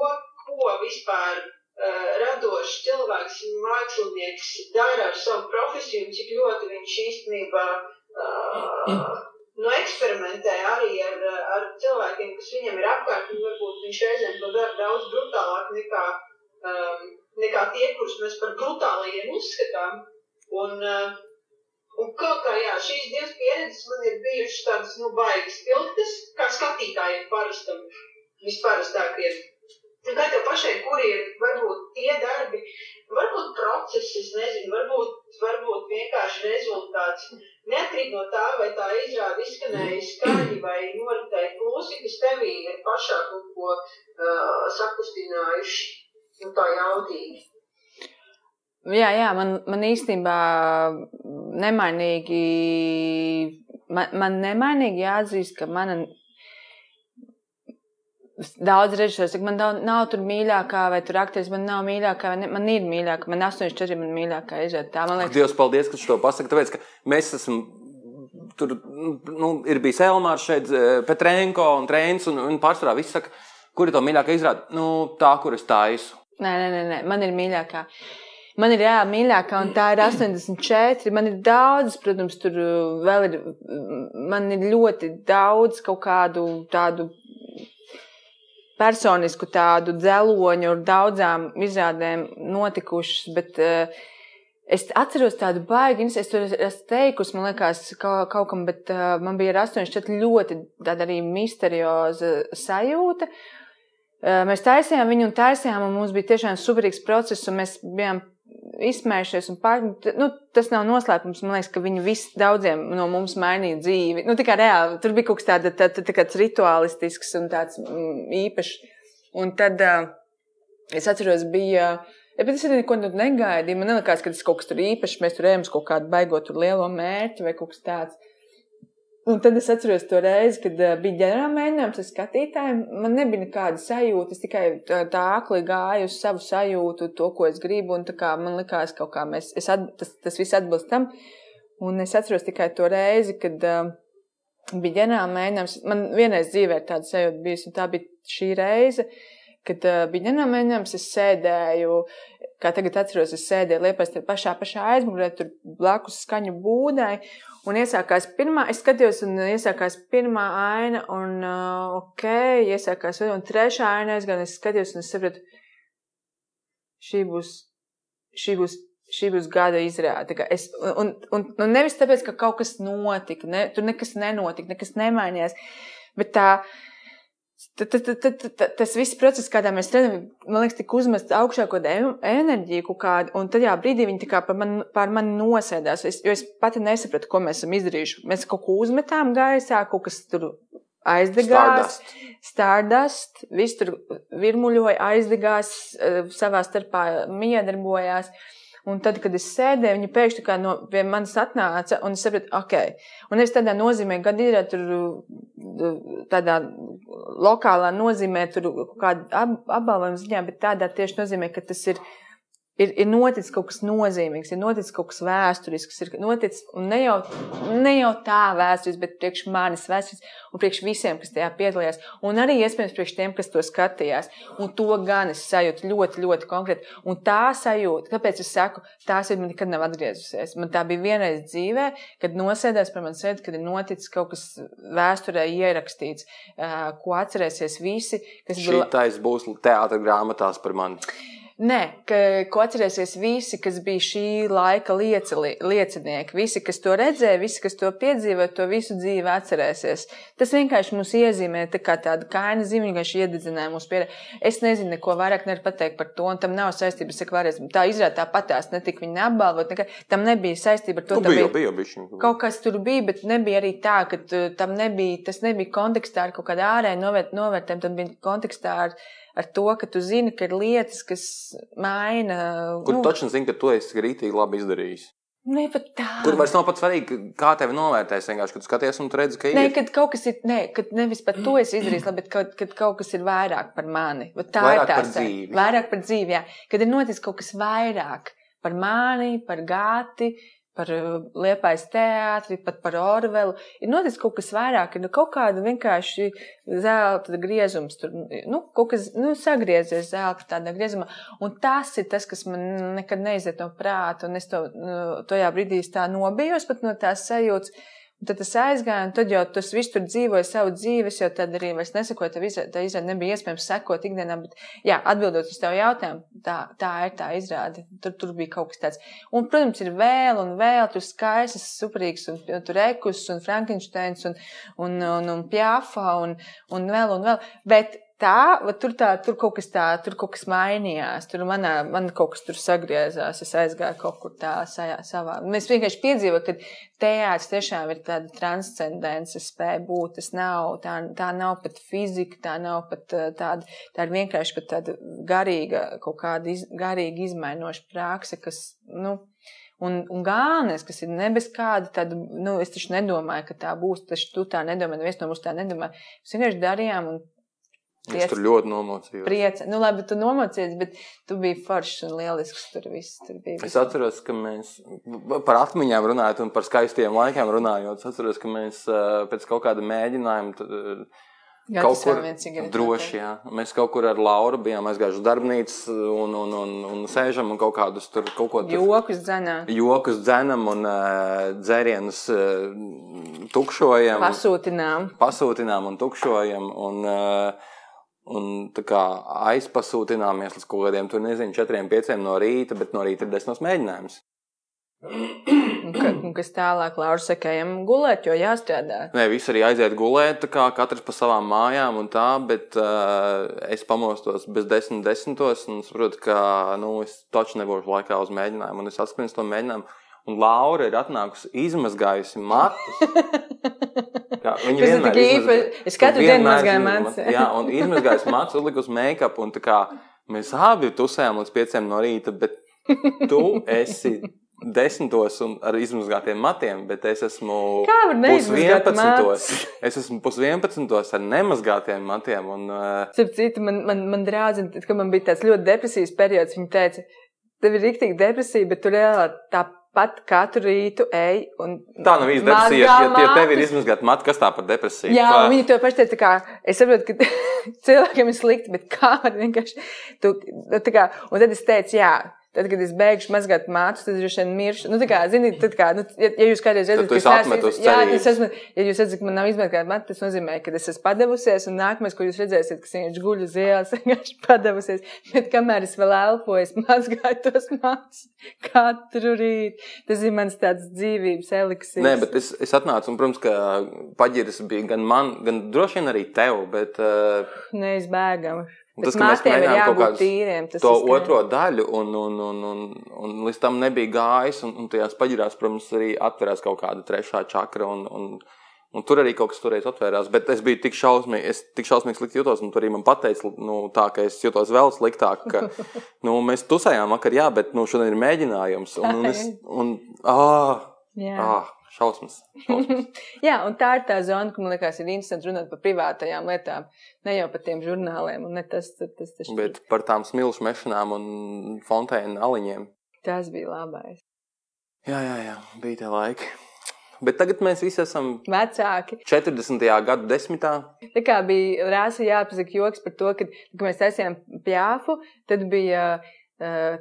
ko vispār uh, radošs cilvēks, mākslinieks dara ar savu profesiju, un cik ļoti viņš īstenībā uh, nu, eksperimentē arī ar, ar cilvēkiem, kas viņam ir apkārt, un varbūt viņš reizēm to dara daudz brutālāk nekā um, nekā tie, kurus mēs par brutālajiem uzskatām. Un, uh, un kaut kā, jā, šīs divas pieredzes man ir bijušas tādas, nu, baigas pilgtas, kā skatītājiem parastam, visparastākiem. Kā tev pašai, kuri ir varbūt tie darbi, varbūt procesi, es nezinu, varbūt, varbūt vienkārši rezultāts. Neatkarīgi no tā, vai tā izrāda izskanēja skaļi vai noritēja klusi, kas tevī ir pašā kaut ko uh, sakustinājuši, nu tā jautīgi. Jā, jā, man, man īstenībā nemainīgi, man, man nemainīgi jāatzīst, ka mana Daudz režisors saka, man nav, nav tur mīļākā, vai tur aktieris man nav mīļākā, vai ne, man ir mīļākā, man 84 man mīļākā izrāda. Tā man liekas. Dievs, paldies, ka tu to pasaki, tāpēc, ka mēs esam. Tur nu, ir bijis Elmārs šeit, eh, Petrenko un Trēns, un, un pārsvarā viss saka, kur ir to mīļākā izrāda? Nu, tā, kur es taisu. Nē, nē, nē, nē, man ir mīļākā. Man ir reāli mīļākā, un tā ir 84. Man ir daudz, protams, tur vēl ir, man ir ļoti daudz kaut kādu tādu personisku tādu dzeloņu ar daudzām izrādēm notikušas, bet uh, es atceros tādu baigi, es to esmu teikusi, man liekas, kaut, kaut kam, bet uh, man bija ar 84 ļoti tāda arī misterioza sajūta. Uh, mēs taisījām viņu un taisījām, un mums bija tiešām superīgs process, un mēs bijām izsmējušies. Pār, nu, tas nav noslēpums. Man liekas, ka viņi visi daudziem no mums mainīja dzīvi. Nu, reāli tur bija kaut kas tāds tā, tā, tā rituālistisks un tāds mm, īpašs. Un tad uh, es atceros, bija. Ja, bet es arī neko negaidīju. Man liekas, ka tas kaut kas tur īpašs. Mēs tur ejam uz kaut kādu baigot lielo mērķi vai kaut kas tāds. Un tad es atceros to reizi, kad uh, bija ģenerālmēģinājums ar skatītājiem. Man nebija nekāda sajūta. Es tikai tā, tā akli gāju uz savu sajūtu, to, ko es gribu. Kā, man likās, ka tas, tas viss atbilst tam. Un es atceros tikai to reizi, kad uh, bija ģenerālmēģinājums. Man vienreiz dzīvē ir tāda sajūta bijusi, un tā bija šī reize. Kad uh, bija ģenerālmēģinājums, es sēdēju, kā tagad atceros, es sēdēju liepais pašā, pašā aizmugurē, tur blakus skaņu būdai. Un iesākās pirmā, es skatījos, un iesākās pirmā aina, un uh, ok, iesākās vēl, un trešā aina aizgāja, es skatījos, un es sapratu, šī būs, šī būs, šī būs gada izrāde. Es, un, un, un nevis tāpēc, ka kaut kas notika, ne, tur nekas nenotika, nekas nemainījās, bet tā, uh, Tad, tad, tad, tad, tas viss process, kādā mēs strādājam, man liekas, tika uzmests augšā kaut kāda enerģija, kaut kāda, un tad jā, brīdī viņi par mani, par mani nosēdās, es, jo es pati nesapratu, ko mēs esam izdarījuši. Mēs kaut ko uzmetām gaisā, kaut kas tur aizdegās, stardust viss tur virmuļoja, aizdegās, eh, savā starpā miedarbojās. Un tad, kad es sēdēju, viņi pēkšņi no, pie manis atnāca, un es sapratu, ok. Un nevis tādā nozīmē, kad ir tur tādā lokālā nozīmē, tur kāda apbalvojuma ziņā, bet tādā tieši nozīmē, ka tas ir ir, ir noticis kaut kas nozīmīgs, ir noticis kaut kas vēsturisks, ir noticis ne jau, ne jau tā vēsturis, bet priekš manis vēsturis un priekš visiem, kas tajā piedalījās, un arī iespējams priekš tiem, kas to skatījās. Un to gan es sajūtu ļoti, ļoti konkrēti. Un tā sajūta, kāpēc es saku, tā sajūta man nekad nav atgriezusies. Man tā bija vienreiz dzīvē, kad nosēdās par mani sēdi, kad ir noticis kaut kas vēsturē ierakstīts, ko atcerēsies visi. Šī bija... taisa būs teātra grāmatās par mani. Nē, ka, ko atcerēsies visi, kas bija šī laika liecili, liecinieki. Visi, kas to redzēja, visi, kas to piedzīvoja, to visu dzīvi atcerēsies. Tas vienkārši mums iezīmē tā kā tādu kaina zīmi, vienkārši iededzināja mūsu pieredzi. Es nezinu, neko vairāk nevaru pateikt par to, un tam nav saistības ar kvarēsmu. Tā izrāda tā patās, netika viņa apbalvot, nekā, tam nebija saistība ar to. Nu, bija, bija, bija, kaut kas tur bija, bet nebija arī tā, ka tam nebija, tas nebija kontekstā ar kaut kādu ārēju novērt, novērtējumu, tam bija kontekstā ar ar to, ka tu zini, ka ir lietas, kas maina. Kur nu, taču zini, ka tu esi rītīgi labi izdarījis? Ne tā. Kur vairs nav pat svarīgi, kā tevi novērtēs. Vienkārši, kad skaties un redzi, ka ir. Nē, kad kaut kas ir, ne, kad nevis pat to es izdarīju, bet kad, kad kaut kas ir vairāk par mani. Tā vairāk ir tā par dzīvi. Vairāk par dzīvi, jā. Kad ir noticis kaut kas vairāk par mani, par gāti, par uh, liepais teātri, pat par Orvelu. Ir noticis kaut kas vairāk, ir nu, kaut kāda vienkārši zelta griezums, tur nu, kaut kas nu, sagriezies zelta tādā griezumā. Un tas ir tas, kas man nekad neiziet no prāta, un es to nu, tajā brīdī tā nobijos pat no tās sajūtas. Tad tas aizgāja, un tad jau tas viss tur dzīvoja savu dzīvi. Es jau tad arī nesakoju, tā izrāde, tā izrāde nebija iespējams sekot ikdienā. Bet, jā, atbildot uz tavu jautājumu, tā, tā ir tā izrāde. Tur, tur bija kaut kas tāds. Un, protams, ir vēl un vēl tur skaistas, superīgas, un, un tur ekus un Frankensteins un, un, un, un Pjāfa un, un vēl un vēl. Bet tā, tur, tā, tur kaut kas tā, tur kaut kas mainījās. Tur manā, man kaut kas tur sagriezās. Es aizgāju kaut kur tā sajā, savā. Mēs vienkārši piedzīvojam, ka teātris tiešām ir tāda transcendence spēja būt. Tas nav, tā, tā nav pat fizika, tā nav pat tāda, tā ir vienkārši pat tāda garīga, kaut kāda iz, garīga izmainoša prakse, kas, nu, Un, un galvenais, kas ir ne bez kāda, tad, nu, es taču nedomāju, ka tā būs. Taču tu tā nedomā, neviens no mums tā nedomā. Mēs vienkārši darījām, un Priec, es tur ļoti nomocījos. Priece. Nu, labi, tu nomocījies, bet tu biji foršs un lielisks. Tur viss tur bija. Es atceros, ka mēs par atmiņām runājot un par skaistiem laikiem runājot. Es atceros, ka mēs pēc kaut kāda mēģinājuma. Jā, kaut kur droši, jā. Mēs kaut kur ar Lauru bijām aizgājuši uz darbnīcu un, un, un, un sēžam un kaut kādus tur kaut ko tādu. Jokus dzenam. Jokus dzenam un uh, dzērienus uh, tukšojam. Pasūtinām. Pasūtinām un tukšojam. Un, uh, Un tā kā aizpasūtināmies līdz kaut kādiem, tur nezinu, 4, 5 no rīta, bet no rīta ir desmitos mēģinājums. Un, ka, un kas tālāk, Lauris, saka, ejam gulēt, jo jāstrādā. Nē, visi arī aiziet gulēt, kā katrs pa savām mājām un tā, bet uh, es pamostos bez desmit desmitos un saprotu, ka, nu, es taču nebūšu laikā uz mēģinājumu, un es atskaņos to mēģinājumu. Un Laura ir atnākusi, izmazgājusi matus. Kā, viņa ir izmazgājusi. Es katru dienu mazgāju matus. Jā, un izmazgājusi matus, uzlikusi make-up. Un kā mēs abi tusējām līdz pieciem no rīta, bet tu esi desmitos un ar izmazgātiem matiem, bet es esmu pusvienpadsmitos. Es esmu pusvienpadsmitos ar nemazgātiem matiem. Un, uh... Citu, man, man, man drāzina, kad man bija tāds ļoti depresīvs periods, viņa teica, tev ir rīktīgi depresija, bet tu reāli tā pat katru rītu ej un. Tā nav īsta depresija. Ja, ja tev ir izmazgāta matu, kas tā par depresiju? Jā, Pā... viņi to paši teica, kā es saprotu, ka cilvēkiem ir slikti, bet kā var vienkārši. Tu, nu, kā, un tad es teicu, jā. Tad, kad es beigšu mazgāt mācību, tad droši vien miršu. Nu, kā, zini, tad, kā, nu, ja, ja jūs kādreiz redzat, ka es esmu jā, esmu, ja jūs redzat, ka man nav izmazgāta mācība, tas nozīmē, ka es esmu padevusies, un nākamais, ko jūs redzēsiet, ka viņš guļ uz ielas, vienkārši padevusies. Bet kamēr es vēl elpoju, es mazgāju tos mācības katru rītu. Tas ir mans tāds dzīvības eliksīrs. Nē, bet es, es atnācu, un, protams, ka paģiris bija gan man, gan droši vien arī tev, bet. Uh... Neizbēgami. Tas, ka mēs mēģinājām kaut kādu tīriem, to otro daļu, un, un, un, un, un līdz tam nebija gājis, un, un tajās paģirās, protams, arī atverās kaut kāda trešā čakra, un, un, un tur arī kaut kas toreiz atvērās. Bet es biju tik šausmīgi, es tik šausmīgi slikti jutos, un tur arī man pateica, nu, tā, ka es jutos vēl sliktāk, ka, nu, mēs tusējām vakar, jā, bet, nu, šodien ir mēģinājums, un, un es, un, ah, jā. ah, Šausmas. šausmas. Jā, un tā ir tā zona, kur man liekas, ir interesanti runāt par privātajām lietām. Ne jau par tiem žurnāliem, un ne tas, tas, tas, tas bet par tām smilšu mešanām un fontēnu aliņiem. Tas bija labais. Jā, jā, jā, bija tie laiki. Bet tagad mēs visi esam vecāki. 40. gadu desmitā. Tā kā bija rāsa jāpasaka joks par to, ka, kad mēs taisījām pjāfu, tad bija uh,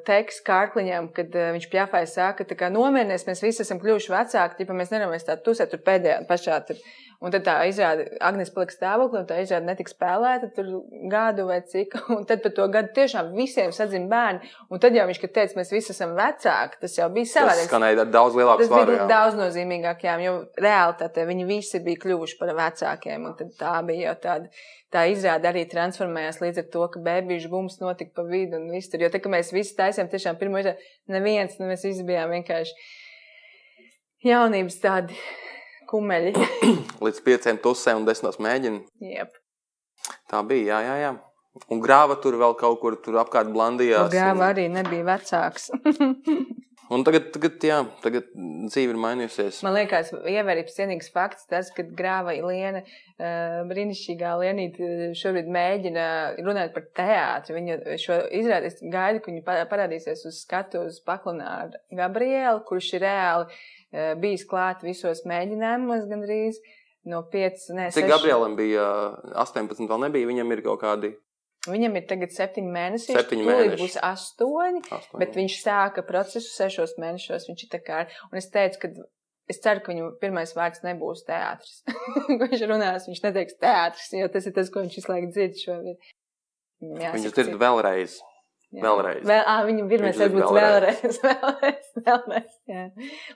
teiks kārkliņam, kad viņš pjāfāja sāka, ka nomierinies, mēs visi esam kļuvuši vecāki, ja mēs nevaram tā tusēt tur pēdējā pašā. Tur. Un tad tā izrāda, Agnēs palika stāvoklī, un tā izrāda netika spēlēta tur gadu vai cik. Un tad par to gadu tiešām visiem sadzim bērni. Un tad jau viņš, kad teica, mēs visi esam vecāki, tas jau bija savādāk. Tas skanēja daudz lielāks svaru. Tas bija daudz nozīmīgāk, jā, jo reālitātē viņi visi bija kļuvuši par vecākiem. Un tad tā bija jau tāda tā izrāda arī transformējās līdz ar to, ka bērnu bums notika pa vidu un viss tur. Jo tā, ka mēs visi taisījām tiešām pirmo izrādi, neviens, nu mēs visi bijām vienkārši jaunības tādi kumeļi. līdz pieciem tusēm un desmitos mēģina. Jep. Tā bija, jā, jā, jā. Un grāva tur vēl kaut kur tur apkārt blandījās. Un grāva un... arī nebija vecāks. Un tagad, tagad, jā, tagad dzīve ir mainījusies. Man liekas, ievērības cienīgs fakts tas, ka grāva Liena, brīnišķīgā Lienīte, šobrīd mēģina runāt par teātri. Viņa šo izrādi, es gaidu, ka viņa parādīsies uz skatu uz Paklanāru Gabrielu, kurš ir reāli bijis klāt visos mēģinājumos gandrīz no 5, ne, 6. Cik Gabrielam bija 18, vēl nebija, viņam ir kaut kādi Viņam ir tagad septiņi mēneši. Septiņi mēneši. būs astoņi, astoņi, bet viņš sāka procesu sešos mēnešos. Viņš ir tā kā, un es teicu, ka es ceru, ka viņu pirmais vārds nebūs teātris. Viņš runās, viņš neteiks teātris, jo tas ir tas, ko viņš visu laiku dzird šobrīd. Viņam jāsaka dzird vēlreiz. Jā. Vēlreiz. Vēl, ā, viņam pirmais dzird varbūt vēlreiz, vēlreiz, vēlreiz. Jā.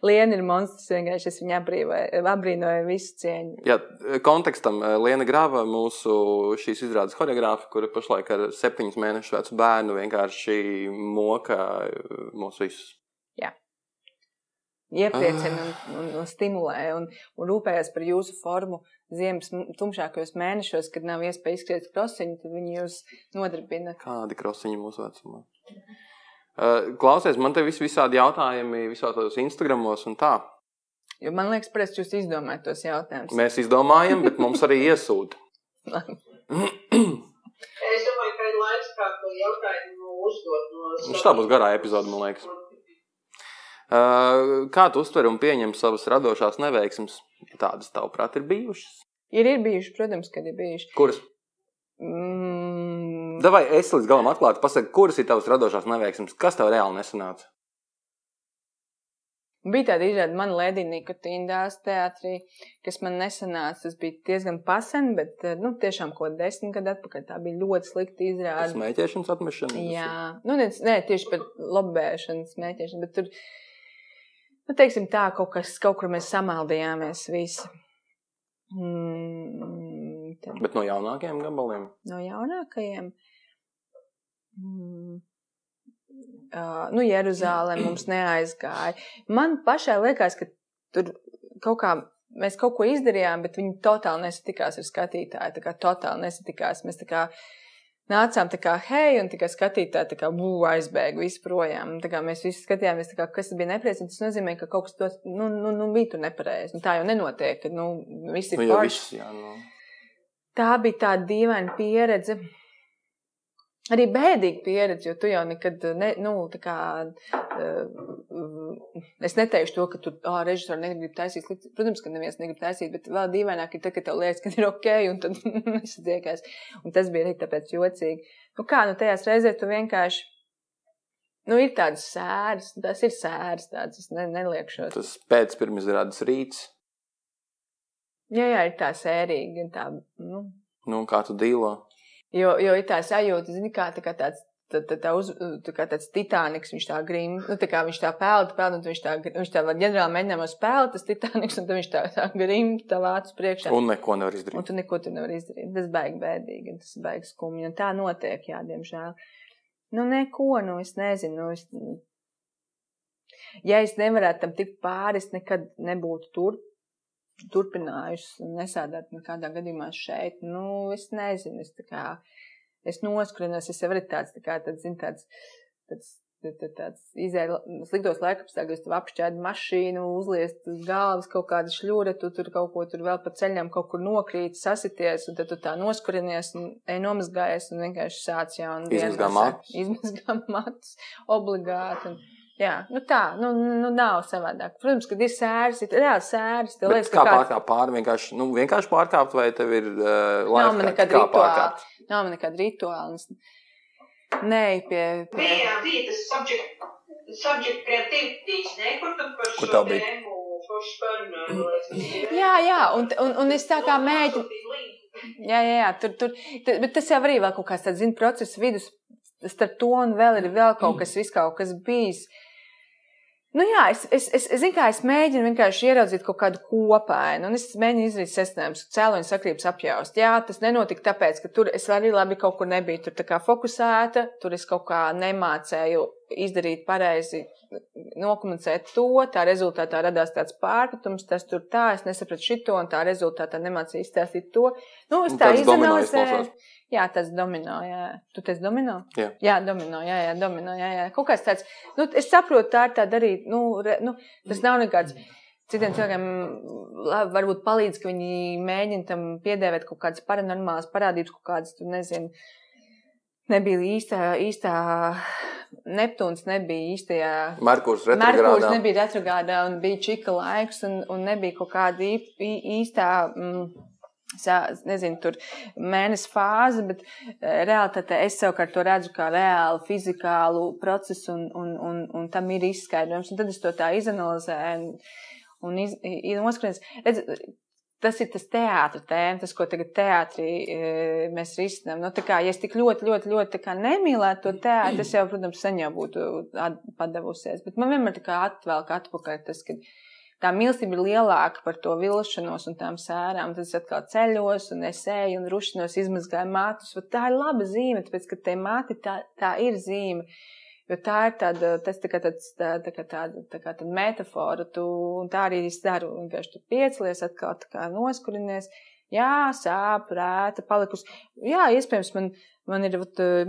Liena ir monstrs, vienkārši es viņu abrīvoju, abrīnoju visu cieņu. Jā, kontekstam Liena Grāva, mūsu šīs izrādes choreogrāfa, kura pašlaik ar septiņus mēnešus vecu bērnu vienkārši moka eh, mūs visus. Iepriecina Ah. un, un, un stimulē un, un rūpējas par jūsu formu ziemas tumšākajos mēnešos, kad nav iespēja izskriet krosiņu, tad viņi jūs nodarbina. Kādi krosiņi mūsu vecumā? Uh, klausies, man te vis, visādi jautājumi visos tos Instagramos un tā. Jo man liekas, parasti jūs izdomājat tos jautājumus. Mēs izdomājam, bet mums arī iesūta. Es domāju, ka ir laiks kādu jautājumu uzdot no Viņš tā būs garā epizode, man liekas. Uh, kā tu uztver un pieņem savas radošās neveiksmes? Tādas, tavuprāt, ir bijušas. Ir, ir bijuši, protams, kad ir bijuši. Kuras? Mm, Davai, es līdz galam atklāti pasaku, kuras ir tavas radošās neveiksmes? Kas tev reāli nesanāca? Bija tāda izrāde, man Lēdija Nikotīna dāmas teātrī, kas man nesanāca. Tas bija diezgan pasen, bet eh, nu, tiešām kaut kādā desmit gadu atpakaļ tā bija ļoti slikta izrāde. Smēķēšanas atmešana? Jā, nu, ne, ne tieši par lobēšanu, smēķēšanu, bet tur, nu, teiksim tā, kaut, kas, kaut kur mēs samaldījāmies visi. Mm, tad Bet no jaunākajiem gabaliem? no jaunākajiem. Mm. Uh, nu, Jeruzālē mums neaizgāja. Man pašai liekas, ka tur kaut kā mēs kaut ko izdarījām, bet viņi totāli nesatikās ar skatītāju. Tā kā totāli nesatikās. Mēs tā kā nācām tā kā hei, un tikai skatītāji tā kā bū aizbēga visu projām. Un Tā kā mēs visi skatījāmies, kā, kas bija nepriecīgs, tas nozīmē, ka kaut kas tos, nu, nu, nu, bija tur nepareizi. Un tā jau nenotiek, ka, nu, visi ir Nu, forši. viss, nu. tā bija tāda dīvaina pieredze. Arī bēdīga pieredze, jo tu jau nekad, ne, nu, tā kā, es neteikšu to, ka tu, ah, režisori negrib taisīt slikti. Protams, ka neviens negrib taisīt, bet vēl dīvaināk ir tad, kad tev liekas, ka ir ok, un tad nesatiekās. Un tas bija arī tāpēc jocīgi. Nu kā, nu tajās reizēs tu vienkārši, nu ir tādas sēras, tas ir sēras tādas, es ne, neliekšos. Tas pēc pirmizrādes rīts. Jā, jā, ir tā sērīga, tā, nu, Nu, kā tu dīlo? Jo, jo ir tā sajūta, zini, kā, tā kā tāds. Tā, tā, tā, uz, tā kā tāds titāniks, viņš tā grib, nu, tā kā viņš tā pelda, pelda, un viņš tā, viņš tā ģenerāli mēģinājumā spēlēt, tas titāniks, un tad viņš tā, tā grib, tā vācu priekšā. Un neko nevar izdarīt. Un tu neko tur nevar izdarīt. Tas baigi bēdīgi, tas baigi skumji, un tā notiek, jā, diemžēl. Nu, neko, nu, es nezinu, nu, es, ja es nevarētu tam tikt pāri, es nekad nebūtu tur, turpinājusi un nesādāt nekādā gadījumā šeit. Nu, es nezinu, es tā kā, es noskrinos, es jau arī tāds, tā kā, tāds, zin, tāds, tāds, tāds, tāds izēja sliktos laikapstākļos, tu apšķēdi mašīnu, uzliest uz galvas kaut kādu šļūra, tu tur kaut ko tur vēl pa ceļam kaut kur nokrīt, sasities, un tad tu tā noskurinies un ej nomazgājies un vienkārši sāc jaunu. Izmazgā matus. Izmazgā matus, obligāti. Un, jā, nu tā, nu, nu nav savādāk. Protams, kad ir sēras, ir reāli sēras, tev Bet liekas, kā kāds pārkāpt pāri? Vienkārši, nu, vienkārši pārkāpt, vai tev ir uh, nav laika? man nekad rituāli. Nav man nekad rituāli. Nē, pie, pie... Bija, bija tas subject, subject creativities, ne, kur tā bija? liekas. Jā, jā, un, un, un es tā kā mēģinu. Jā, jā, jā, tur, tur, t- bet tas jau arī vēl kaut kāds tāds, zina, procesa vidus, starp to un vēl ir vēl kaut kas, viss kaut kas bijis. Nu jā, es, es, es, es kā es mēģinu vienkārši ieraudzīt kaut kādu kopainu, un es mēģinu izdarīt secinājumus, cēloņu sakrības apjaust. Jā, tas nenotika tāpēc, ka tur es arī labi kaut kur nebiju tur tā fokusēta, tur es kaut kā nemācēju izdarīt pareizi, nokomunicēt to, tā rezultātā radās tāds pārpratums, tas tur tā, es nesapratu šito, un tā rezultātā nemācīju izstāstīt to. Nu, es Un tā tāds domino izanalizēju. Jā, tas domino, jā. Tu tas domino? Jā. Jā, domino, jā, jā, domino, jā, jā. Kaut kāds tāds, nu, es saprotu, tā ir tāda arī, nu, re, nu tas nav nekāds. Citiem cilvēkiem varbūt palīdz, ka viņi mēģina tam piedēvēt kaut kādas paranormālas parādības, kaut kādas, tur nezinu, nebija īstā, īstā Neptūns nebija īstajā. Merkurs Merkurs nebija retrogrādā un bija čika laiks un, un nebija kaut kāda īstā. Mm, sā- Nezinu, tur mēnesis fāze, bet realitātē es savukārt to redzu kā reālu fizikālu procesu, un, un, un, un tam ir izskaidrojums. Un tad es to tā izanalizēju. Un, iz, noskrienās. Redz, tas ir tas teātris tēma, tas, ko tagad teātrī mēs risinām. Nu, kā, ja es tik ļoti, ļoti, ļoti nemīlētu to teātri, es jau, protams, sen jau būtu padavusies. Bet man vienmēr tā kā atvelk atpakaļ tas, ka tā mīlestība ir lielāka par to vilšanos un tām sērām. Tad es atkal ceļos un es eju un rušinos, izmazgāju mātus. Tā ir laba zīme, tāpēc, ka te māti tā, tā ir zīme. Jo tā ir tāda, tas tā kā tāds, tā, tā kā tāda, tā kā tāda metafora, tu, un tā arī es daru, vienkārši tu piecelies, atkal tā kā noskurinies, jā, sāp, rēta, palikus, jā, iespējams, man, man ir,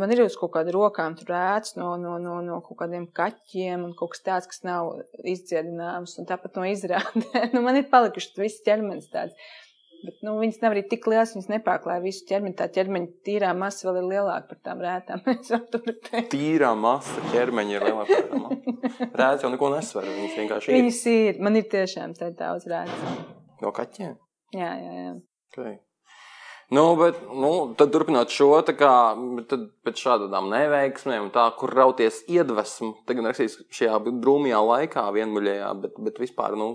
man ir uz kaut kāda rokām rēts no, no, no, no kaut kādiem kaķiem un kaut kas tāds, kas nav izdziedināms, un tāpat no izrādē, nu, man ir palikuši viss ķermenis tāds. Bet nu, viņas nav arī tik lielas, viņas nepārklāja visu ķermeni. Tā ķermeņa tīrā masa vēl ir lielāka par tām rētām. tīrā masa ķermeņa ir lielāka par tām. Rētas jau neko nesver. Viņas vienkārši ir. Viņas ir. Man ir tiešām tā daudz rētas. No kaķiem? Jā, jā, jā. Okay. Nu, bet, nu, tad turpinot šo, kā, tad pēc šādām neveiksmēm, tā, kur rauties iedvesmu, tagad rakstīs šajā drūmajā laikā, vienmuļējā, bet, bet vispār, nu,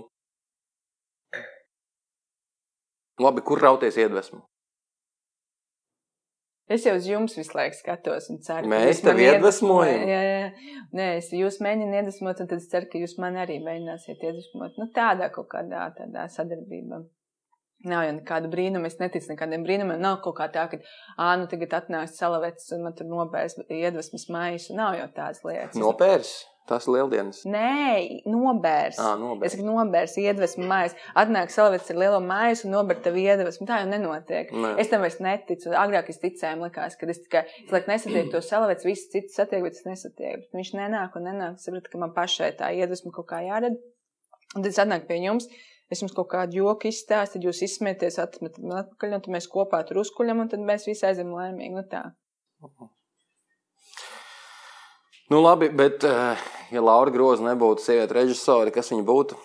Labi, kur rauties iedvesmu? Es jau uz jums visu laiku skatos un ceru, ka mēs tevi iedvesmojam. Jā, jā. Nē, es jūs mēģinu iedvesmot, un tad es ceru, ka jūs man arī mēģināsiet iedvesmot. Nu, tādā kaut kādā tādā sadarbībā. Nav jau nekāda brīnuma, es neticu nekādiem brīnumiem. Nav kaut kā tā, ka, ah, nu tagad atnāks salavecs un man tur nopērs iedvesmas maisu. Nav jau tādas lietas. Nopērs? Tas ir lieldienas. Nē, nobērs. À, nobērs. Es saku, nobērs, iedvesmu mājas. Atnāk salvets ar lielo mājas un nober tev iedvesmu. Tā jau nenotiek. Nē. Es tam vairs neticu. Agrāk es ticēju, likās, ka es tikai, es laikam nesatieku to salvets, visi citi satiek, bet es nesatieku. Bet viņš nenāk un nenāk. Es sapratu, ka man pašai tā iedvesma kaut kā jārada. Un tad es atnāku pie jums. Es jums kaut kādu joku izstāstu, tad jūs izsmieties, atmetat man atpakaļ, un tad mēs kopā tur uzkuļam, un tad mēs visi aizem laimīgi. Nu tā. -huh. Nu, labi, bet, eh, ja Laura Groza nebūtu sieviete režisore, kas viņa būtu?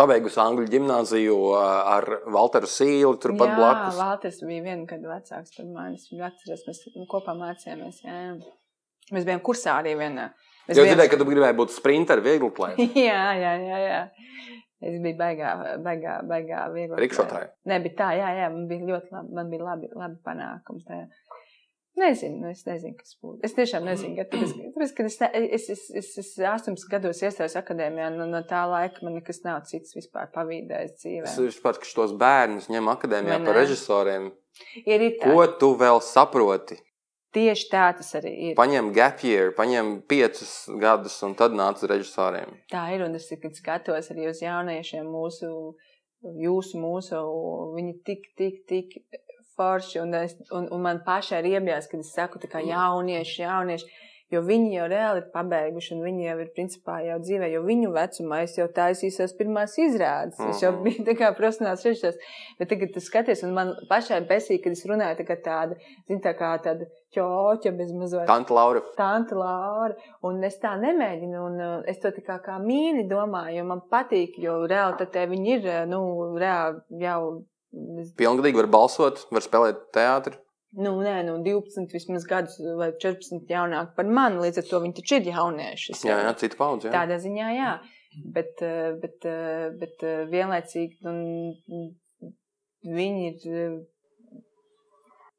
Pabeigusi Angļu gimnāziju eh, ar Walteru Sīlu, turpat jā, blakus. Jā, Walters bija vienu gadu vecāks par mani. Es viņu atceros, mēs kopā mācījāmies. Jā. Mēs bijām kursā arī vienā. Jūs bijām... dzirdējāt, ka tu gribēji būt sprinteru viegli plēt. jā, jā, jā, jā. Es biju baigā, baigā, baigā viegli. Rikšotāji. Nē, bet tā, jā, jā, man bija ļoti labi, man bija labi, labi panākums tajā. Nezinu, nu es nezinu, kas būtu. Es tiešām nezinu, ka tāpēc, tāpēc, kad es, es, es, es, es 18 gados iestājos akadēmijā, no, no tā laika man nekas nav cits vispār pavīdējis dzīvē. Es vispār, ka šos bērnus ņem akadēmijā par režisoriem. Ir tā. Ko tu vēl saproti? Tieši tā tas arī ir. Paņem gap year, paņem piecus gadus un tad nāc uz režisoriem. Tā ir, un es skatos arī uz jauniešiem mūsu, jūsu, mūsu, viņi tik, tik, tik forši. Un, es, un, un man pašai ir iebjās, kad es saku, kā jaunieši, jaunieši. Jo viņi jau reāli ir pabeiguši, un viņi jau ir principā jau dzīvē, jo viņu vecumā es jau taisīju savas pirmās izrādes. Mm -hmm. Es jau mhm. biju tā kā profesionāls režisors. Bet tagad tas skaties, un man pašai besīk, kad es runāju tā kā tāda, zin, tā kā tāda ķoķa bez mazliet. Tanta Laura. Tanta Laura. Un es tā nemēģinu, un uh, es to tā kā, kā mīļi domāju, jo man patīk, jo reāli tad viņi ir, nu, reāli jau Pilngadīgi var balsot, var spēlēt teātri. Nu, nē, nu, 12 vismaz gadus vai 14 jaunāk par mani. Līdz ar to viņi taču ir jaunieši. Jā, jā, cita paudze. Jā. Tādā ziņā, jā. Bet, eh, bet, eh, bet eh, vienlaicīgi nu, viņi ir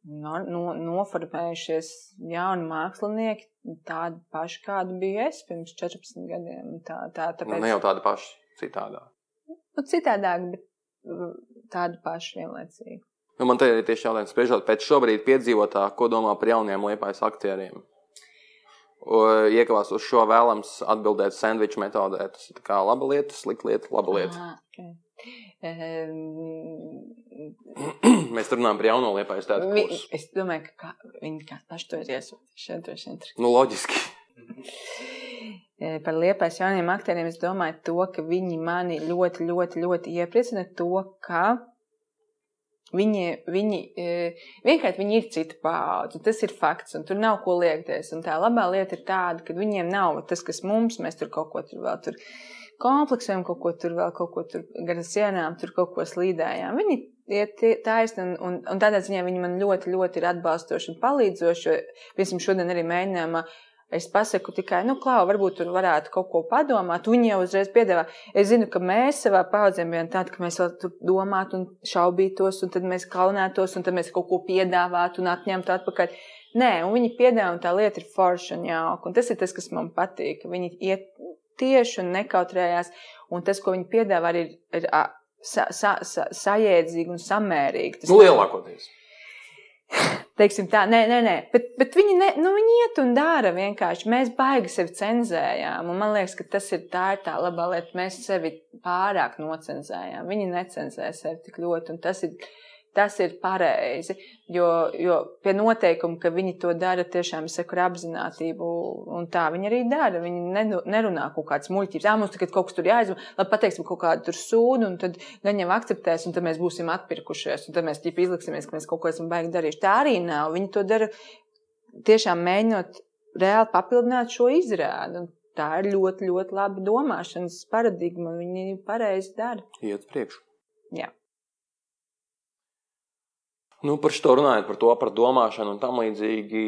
no, no, noformējušies jauni mākslinieki, tādi paši, kādi bija es pirms 14 gadiem. Tā, tā, tāpēc... Nu, ne jau tādi paši, citādāk. Nu, citādāk, bet tādu pašu vienlaicīgi. Nu, man te ir tieši jautājums, spriežot pēc šobrīd piedzīvotā, ko domā par jauniem liepais aktieriem. Iekavās uz šo vēlams atbildēt sandviču metodē. Tas ir kā laba lieta, slikta lieta, laba lieta. Aha, okay. Um, Mēs runājam par jauno liepais tādu. Vi, es domāju, ka kā, viņi kā paši to ir vien. Nu, loģiski. E, par liepais jauniem aktieriem, es domāju, to, ka viņi mani ļoti, ļoti, ļoti iepriecina to, ka viņi, viņi e, vienkārši viņi ir cita paudze. Tas ir fakts, un tur nav ko liekties. Un tā labā lieta ir tāda, ka viņiem nav tas, kas mums, mēs tur kaut ko tur vēl tur kompleksējam, kaut ko tur vēl, kaut ko tur gar sienām, tur kaut ko slīdējām. Viņi iet taisni, un, un, un tādā ziņā viņi man ļoti, ļoti ir atbalstoši un palīdzoši. Piemēram, šodien arī mēģinājām Es pasaku tikai, nu, klau, varbūt tur varētu kaut ko padomāt. Viņi jau uzreiz piedāvā. Es zinu, ka mēs savā paudzē bijām tādi, ka mēs vēl tur domātu un šaubītos, un tad mēs kaunētos, un tad mēs kaut ko piedāvātu un atņemtu atpakaļ. Nē, un viņi piedāvā, un tā lieta ir forša un jauka. Un tas ir tas, kas man patīk. Viņi iet tieši un nekautrējās, un tas, ko viņi piedāvā, ir, ir sa, sa, sa, sajēdzīgi un samērīgi. Tas nu, lielākoties. Teiksim tā, nē, nē, nē. Bet, bet viņi, ne, nu, viņi iet un dara vienkārši. Mēs baigi sevi cenzējām. Un man liekas, ka tas ir tā, ir tā labā lieta. Mēs sevi pārāk nocenzējām. Viņi necenzē sevi tik ļoti. Un tas ir tas ir pareizi. Jo, jo pie noteikuma, ka viņi to dara tiešām saku, ar apziņotību, un tā viņi arī dara. Viņi nerunā kaut kādas muļķības. Jā, mums tagad kaut kas tur jāizmanto, labi, pateiksim kaut kādu sūdu, un tad gan jau akceptēs, un tad mēs būsim atpirkušies, un tad mēs ķip izliksimies, ka mēs kaut ko esam baigi darījuši. Tā arī nav. Viņi to dara tiešām mēģinot reāli papildināt šo izrādi. Tā ir ļoti, ļoti laba domāšanas paradigma. Viņi pareizi dara. Iet priekšu. Jā. Nu, par šo runājot, par to, par domāšanu un tam līdzīgi.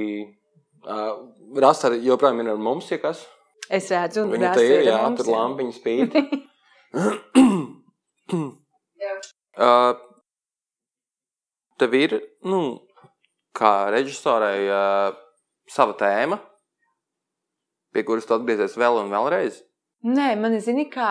Uh, Rasa joprojām ir ar mums, ja kas? Es redzu, Viņa te ir, jā, mums, tur lampiņa spīd. uh, tev ir, nu, kā režisorei, uh, sava tēma, pie kuras tu atgriezies vēl un vēlreiz? Nē, man zini, kā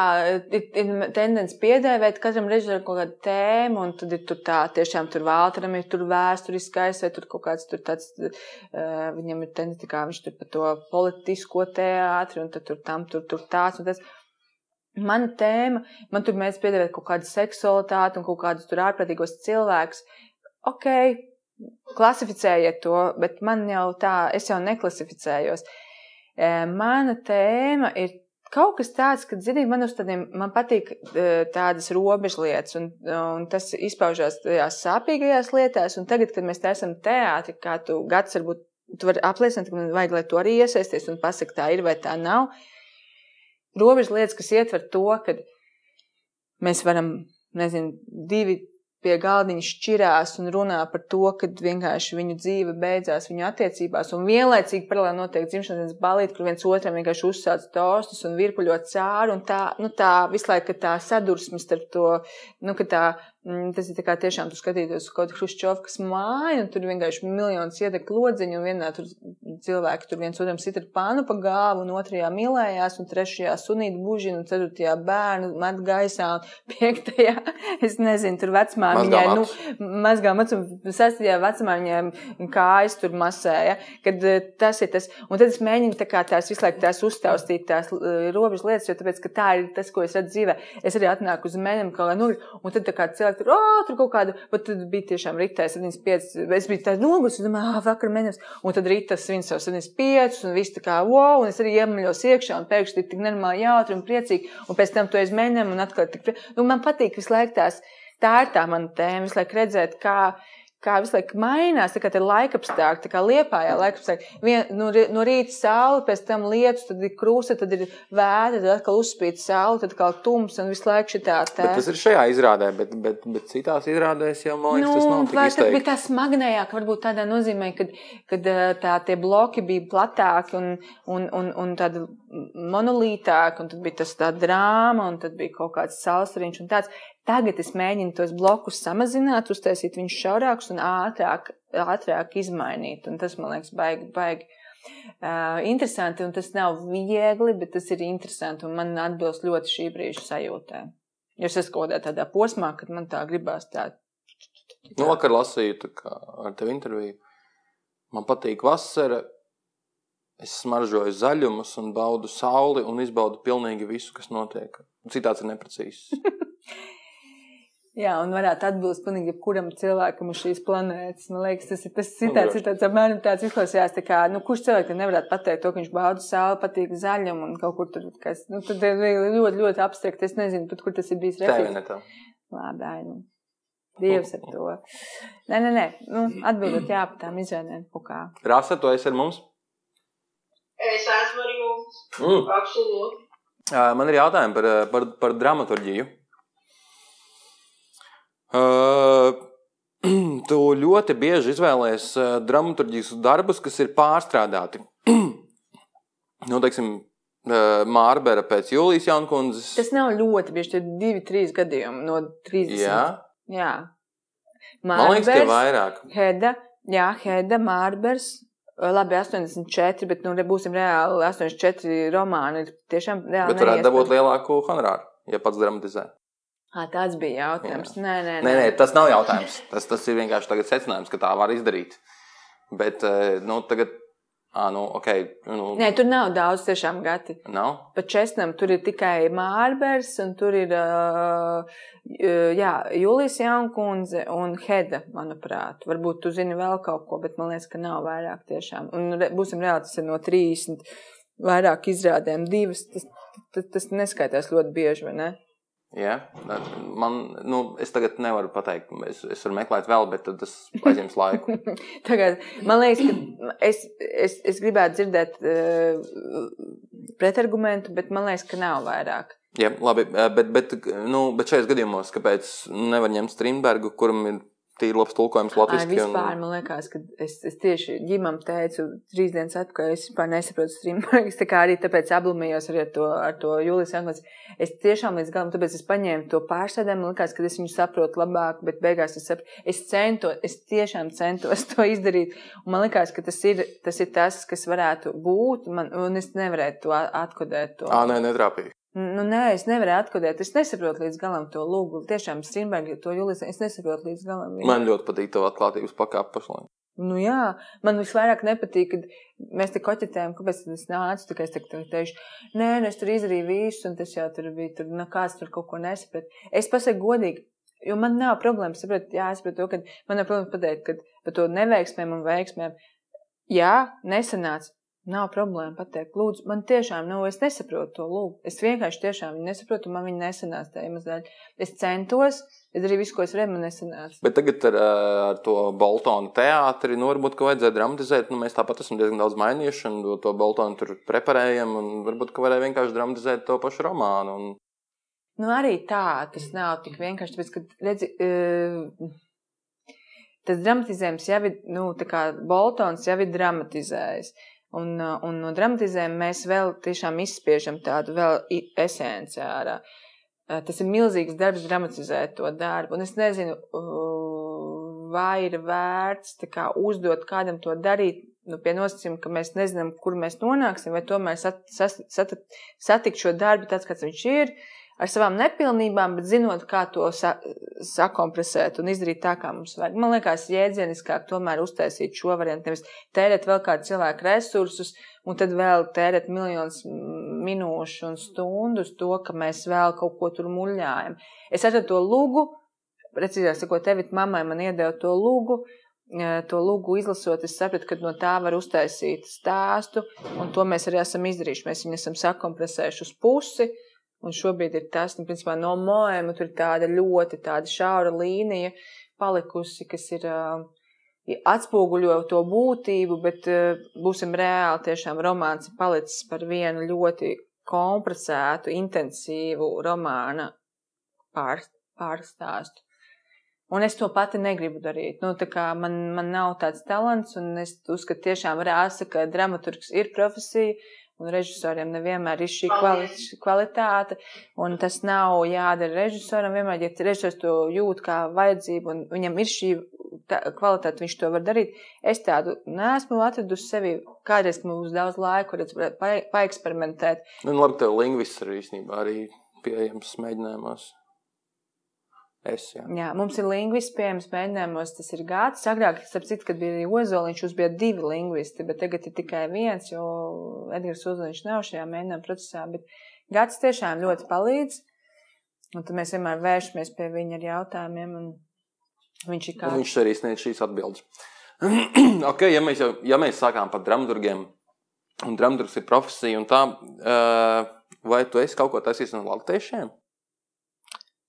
ir, ir tendence piedēvēt katram režisoram kaut kādu tēmu, un tad ir tur tā, tiešām tur Valteram ir tur vēsturiskais, vai tur kaut kāds tur tāds, uh, viņam ir tendence, kā viņš tur par to politisko teātri, un tad tur tam, tur, tur tāds un tas. Mana tēma, man tur mēs piedēvēt kaut kādu seksualitāti un kaut kādus tur ārprātīgos cilvēkus. Ok, klasificējiet to, bet man jau tā, es jau neklasificējos. Mana tēma ir kaut kas tāds, ka, zini, man, tādiem, man patīk e, tādas robežlietas, un, un tas izpaužās tajās sāpīgajās lietās. Un tagad, kad mēs te esam teātri, kā tu gads varbūt, tu vari apliecināt, ka man vajag, lai tu arī iesaisties un pasaki, tā ir vai tā nav. Robežlietas, kas ietver to, ka mēs varam, nezinu, divi pie galdiņa šķirās un runā par to, ka vienkārši viņu dzīve beidzās viņu attiecībās, un vienlaicīgi paralēli notiek dzimšanas balīti, kur viens otram vienkārši uzsāc tostus un virpuļot cāru, un tā, nu tā visu laiku tā sadursmes starp to, nu, ka tā tas ir tiešām tu skatītos kaut kādu Hruščovkas māju, un tur vienkārši miljonus iedeg lodziņu, un vienā tur cilvēki tur viens otram sit ar pānu pa gāvu, un otrajā mīlējās, un trešajā sunīt bužina, un ceturtajā bērnu met gaisā, un piektajā, es nezinu, tur vecmāmiņai, nu, mazgā macu, sastajā vecmāmiņai kājas tur masēja, kad eh, tas ir tas, un tad es mēģinu tā kā tās visu laiku tās uztaustīt tās eh, robežas lietas, jo tāpēc, ka tā ir tas, ko es redzu dzīvē. Es arī atnāku uz mēniem, kā lai, nu, un tad tā kā cilvēki cilvēki tur, oh, tur kaut kāda, bet tad bija tiešām rītā 75, es biju tāds noguris, un domāju, ah, vakar mēnesis, un tad rītā svin savu 75, un viss tā kā, wow, un es arī iemaļos iekšā, un pēkšņi ir tik nenormāli jautri un priecīgi, un pēc tam to es mēģināju, un atkal tik, nu, man patīk visu laiku tās, tā ir tā mana tēma, visu laiku redzēt, kā, kā visu laiku mainās, tā kā ir laikapstākļi, tā kā liepājā laikapstākļi. Vien, no, no rīta saule, pēc tam lietus, tad ir krūsa, tad ir vētra, tad atkal uzspīd saule, tad atkal tums un visu laiku šitā tā. Bet tas ir šajā izrādē, bet, bet, bet citās izrādēs jau, man liekas, nu, tas nav tik izteikti. Bet tā smagnējāk varbūt tādā nozīmē, kad, kad tā tie bloki bija platāki un, un, un, un tādi monolītāki, un tad bija tas tā drāma, un tad bija kaut kāds salsariņš un tāds. Tagad es mēģinu tos blokus samazināt, uztaisīt viņus šaurākus un ātrāk, ātrāk izmainīt. Un tas man liekas baigi, baigi uh, interesanti. Un tas nav viegli, bet tas ir interesanti un man atbilst ļoti šī brīža sajūtē. Jo es esmu kaut kādā tādā posmā, kad man tā gribās tā. Nu, vakar lasīju ar tevi interviju. Man patīk vasara. Es smaržoju zaļumus un baudu sauli un izbaudu pilnīgi visu, kas notiek. Citāts ir neprecīzs. Jā, un varētu atbilst pilnīgi jebkuram cilvēkam uz šīs planētas. Man liekas, tas ir tas citāts, ir tāds apmēram tāds izklausījās, tā kā, nu, kurš cilvēks nevarētu pateikt to, ka viņš bauda sauli, patīk zaļumu un kaut kur tur, kas, nu, tad ir ļoti, ļoti abstrakt. Es nezinu, pat kur tas ir bijis referents. Labi, nu. Dievs ar to. Nē, nē, nē, nu, atbildot jā par tām izrādēm kaut kā. Rasa, tu esi ar mums? Es esmu ar jums. Mm. Absolūti. Man ir jautājumi par, par, par dramaturģiju. Tu ļoti bieži izvēlējies dramaturgijas darbus, kas ir pārstrādāti. nu, teiksim, Mārbera pēc Jūlijas jaunkundzes. Tas nav ļoti bieži, tie ir divi, trīs gadījumi no 30. Jā, Jā. man liekas, ka Mārbers, vairāk. Heda, jā, Heda, Mārbers. Labi, 84, bet nu, būsim reāli. 84 romāni ir tiešām reāli. Bet varētu dabūt neiespējami. lielāku honorāru, ja pats dramatizē. Ā, tāds bija jautājums. Nē, nē, Nē, nē, tas nav jautājums. Tas, tas ir vienkārši secinājums, ka tā var izdarīt. Bet, nu, tagad, ah, nu, ok, nu, Nē, tur nav daudz tiešām gati. nav. Pa česnam tur ir tikai Mārbers, un tur ir uh, jā, Julijas Jaunkundze un Heda, manuprāt. Varbūt tu zini vēl kaut ko, bet man liekas, ka nav vairāk tiešām. Un būsim reāli, tas ir no 30 vairāk izrādēm, divas. Tas, tas, tas neskaitās ļoti bieži, vai ne? Jā, man, nu, es tagad nevaru pateikt, es, es varu meklēt vēl, bet tas aizņems laiku. Tagad, man liekas, ka es, es, es gribētu dzirdēt uh, pretargumentu, bet man liekas, ka nav vairāk. Jā, labi, eh, bet, bet, nu, bet šajos gadījumos, kāpēc nevar ņemt Strindbergu, kuram ir tīri labs tulkojums latviešu? vispār, man liekas, ka es, es tieši ģimam teicu trīs dienas atpakaļ, es vispār nesaprotu streamu. Es tā kā arī tāpēc ablumījos arī ar to, ar to Julijas Jankons. Es tiešām līdz galam, tāpēc es paņēmu to pārsēdēm, man liekas, ka es viņu saprotu labāk, bet beigās es saprotu, es centos, es tiešām centos to izdarīt. Un man liekas, ka tas ir tas, ir tas kas varētu būt, man, un es nevarēju to atkodēt. To. Ā, nē, netrāpīja. Nu, nē, es nevaru atkodēt. Es nesaprotu līdz galam to lūgu. Tiešām, Strunberga, to Julijas, es nesaprotu līdz galam. viņu. Man ļoti patīk tava atklātības pakāpe pašlaik. Nu, jā, man visvairāk nepatīk, kad mēs te koķetējam, kāpēc tad es nācu. Tikai es tagad teikšu, nē, nu, es tur izdarīju visu, un tas jau tur bija. Tur, nu, kāds tur kaut ko nesaprata. Es pasaku godīgi, jo man nav problēma saprast, jā, es saprotu ka man nav problēma pateikt, ka par to neveiksmēm un veiksmēm. Jā, nesanāca. Nav problēma pateikt, lūdzu, man tiešām nav, es nesaprotu to lūgu. Es vienkārši tiešām viņu nesaprotu, man viņa nesanāca tā iemesla dēļ. Es centos, es darīju visu, ko es varēju, man nesanāca. Bet tagad ar, ā, ar to Boltonu teātri, nu, varbūt, ka vajadzēja dramatizēt. Nu, mēs tāpat esam diezgan daudz mainījuši, un to Boltonu tur preparējam, un varbūt, ka varēja vienkārši dramatizēt to pašu romānu. Un... Nu, arī tā, tas nav tik vienkārši. Tāpēc, ka, redzi, uh, tas dramatizējums jau ir, nu, tā kā Boltons jau ir dramatizējis. Un, uh, un no dramatizējuma mēs vēl tiešām izspiežam tādu vēl esenci ārā. Uh, Tas ir milzīgs darbs dramatizēt to darbu. Un es nezinu, uh, vai ir vērts kā, uzdot kādam to darīt. Nu, pie nosacījuma, ka mēs nezinām, kur mēs nonāksim, vai tomēr sat, sas, sat, satikt šo darbu tāds, kāds viņš ir, ar savām nepilnībām, bet zinot, kā to sa sakompresēt un izdarīt tā, kā mums vajag. Man liekas, jēdzieniskāk tomēr uztaisīt šo variantu, nevis tērēt vēl kādu cilvēku resursus un tad vēl tērēt miljonus minūšu un stundu uz to, ka mēs vēl kaut ko tur muļājam. Es atradu to lūgu, precīzāk sakot, tevi mammai man iedeva to lūgu. eh, To lūgu izlasot, es sapratu, ka no tā var uztaisīt stāstu, un to mēs arī esam izdarījuši. Mēs viņu esam sakompresējuši uz pusi, Un šobrīd ir tas, nu, principā, no moēma tur ir tāda ļoti tāda šaura līnija palikusi, kas ir uh, atspoguļo to būtību, bet uh, būsim reāli, tiešām romāns ir palicis par vienu ļoti kompresētu, intensīvu romāna pār, pārstāstu. Un es to pati negribu darīt. Nu, man, man nav tāds talants, un es uzskatu, tiešām rāsa, ka dramaturgs ir profesija, un režisoriem nevienmēr ir šī kvali kvalitāte. Un tas nav jādara režisoram. Vienmēr, ja režisors to jūt kā vajadzību, un viņam ir šī tā, kvalitāte, viņš to var darīt. Es tādu neesmu atradusi sevi. Kādreiz man būs daudz laika, kur es varētu pa, paeksperimentēt. Nu, labi, tev lingvists ir īstenībā arī pieejams mēģinājumos. Es, jā. Jā, mums ir lingvists pieejams mēģinājumos, tas ir gads. Agrāk, citu, kad bija Ozoliņš, mums bija divi lingvisti, bet tagad ir tikai viens, jo Edgars Ozoliņš nav šajā mēģinājuma procesā. Bet gads tiešām ļoti palīdz. Un tad mēs vienmēr vēršamies pie viņa ar jautājumiem. Viņš kā. Viņš arī sniedz šīs atbildes. ok, ja mēs, jau, ja mēs sākām par dramaturgiem, un dramaturgs ir profesija, un tā, uh, vai tu esi kaut ko taisījis no latviešiem?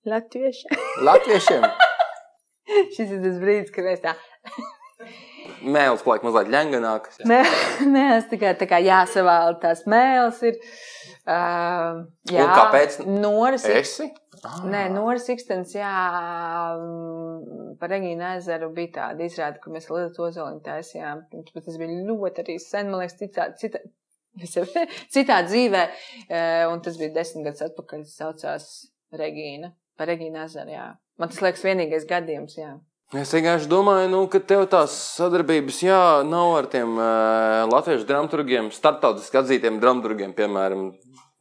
Latvieši. Latviešiem! Šis ir tas brīdis, kad mēs tā. Mēls paliek mazliet nē, es tikai tā kā jāsavēl tās mēls. Ir, uh, jā, Un kāpēc? Noras ir Esi? Ah. Nē, Noras Ikstens, jā, par Regīnu ezeru bija tāda izrāde, kur mēs Lielu Ozoliņu taisījām. Tas bija ļoti arī sen, man liekas, citā, citā, Citā dzīvē, un tas bija desmit gadus atpakaļ, saucās Regīna. Par Regīnu Ezeru, jā. Man tas liekas vienīgais gadījums, jā. Es vienkārši domāju, nu, ka tev tās sadarbības jā, nav ar tiem uh, latviešu dramaturgiem, starptautiski atzītiem dramaturgiem, piemēram,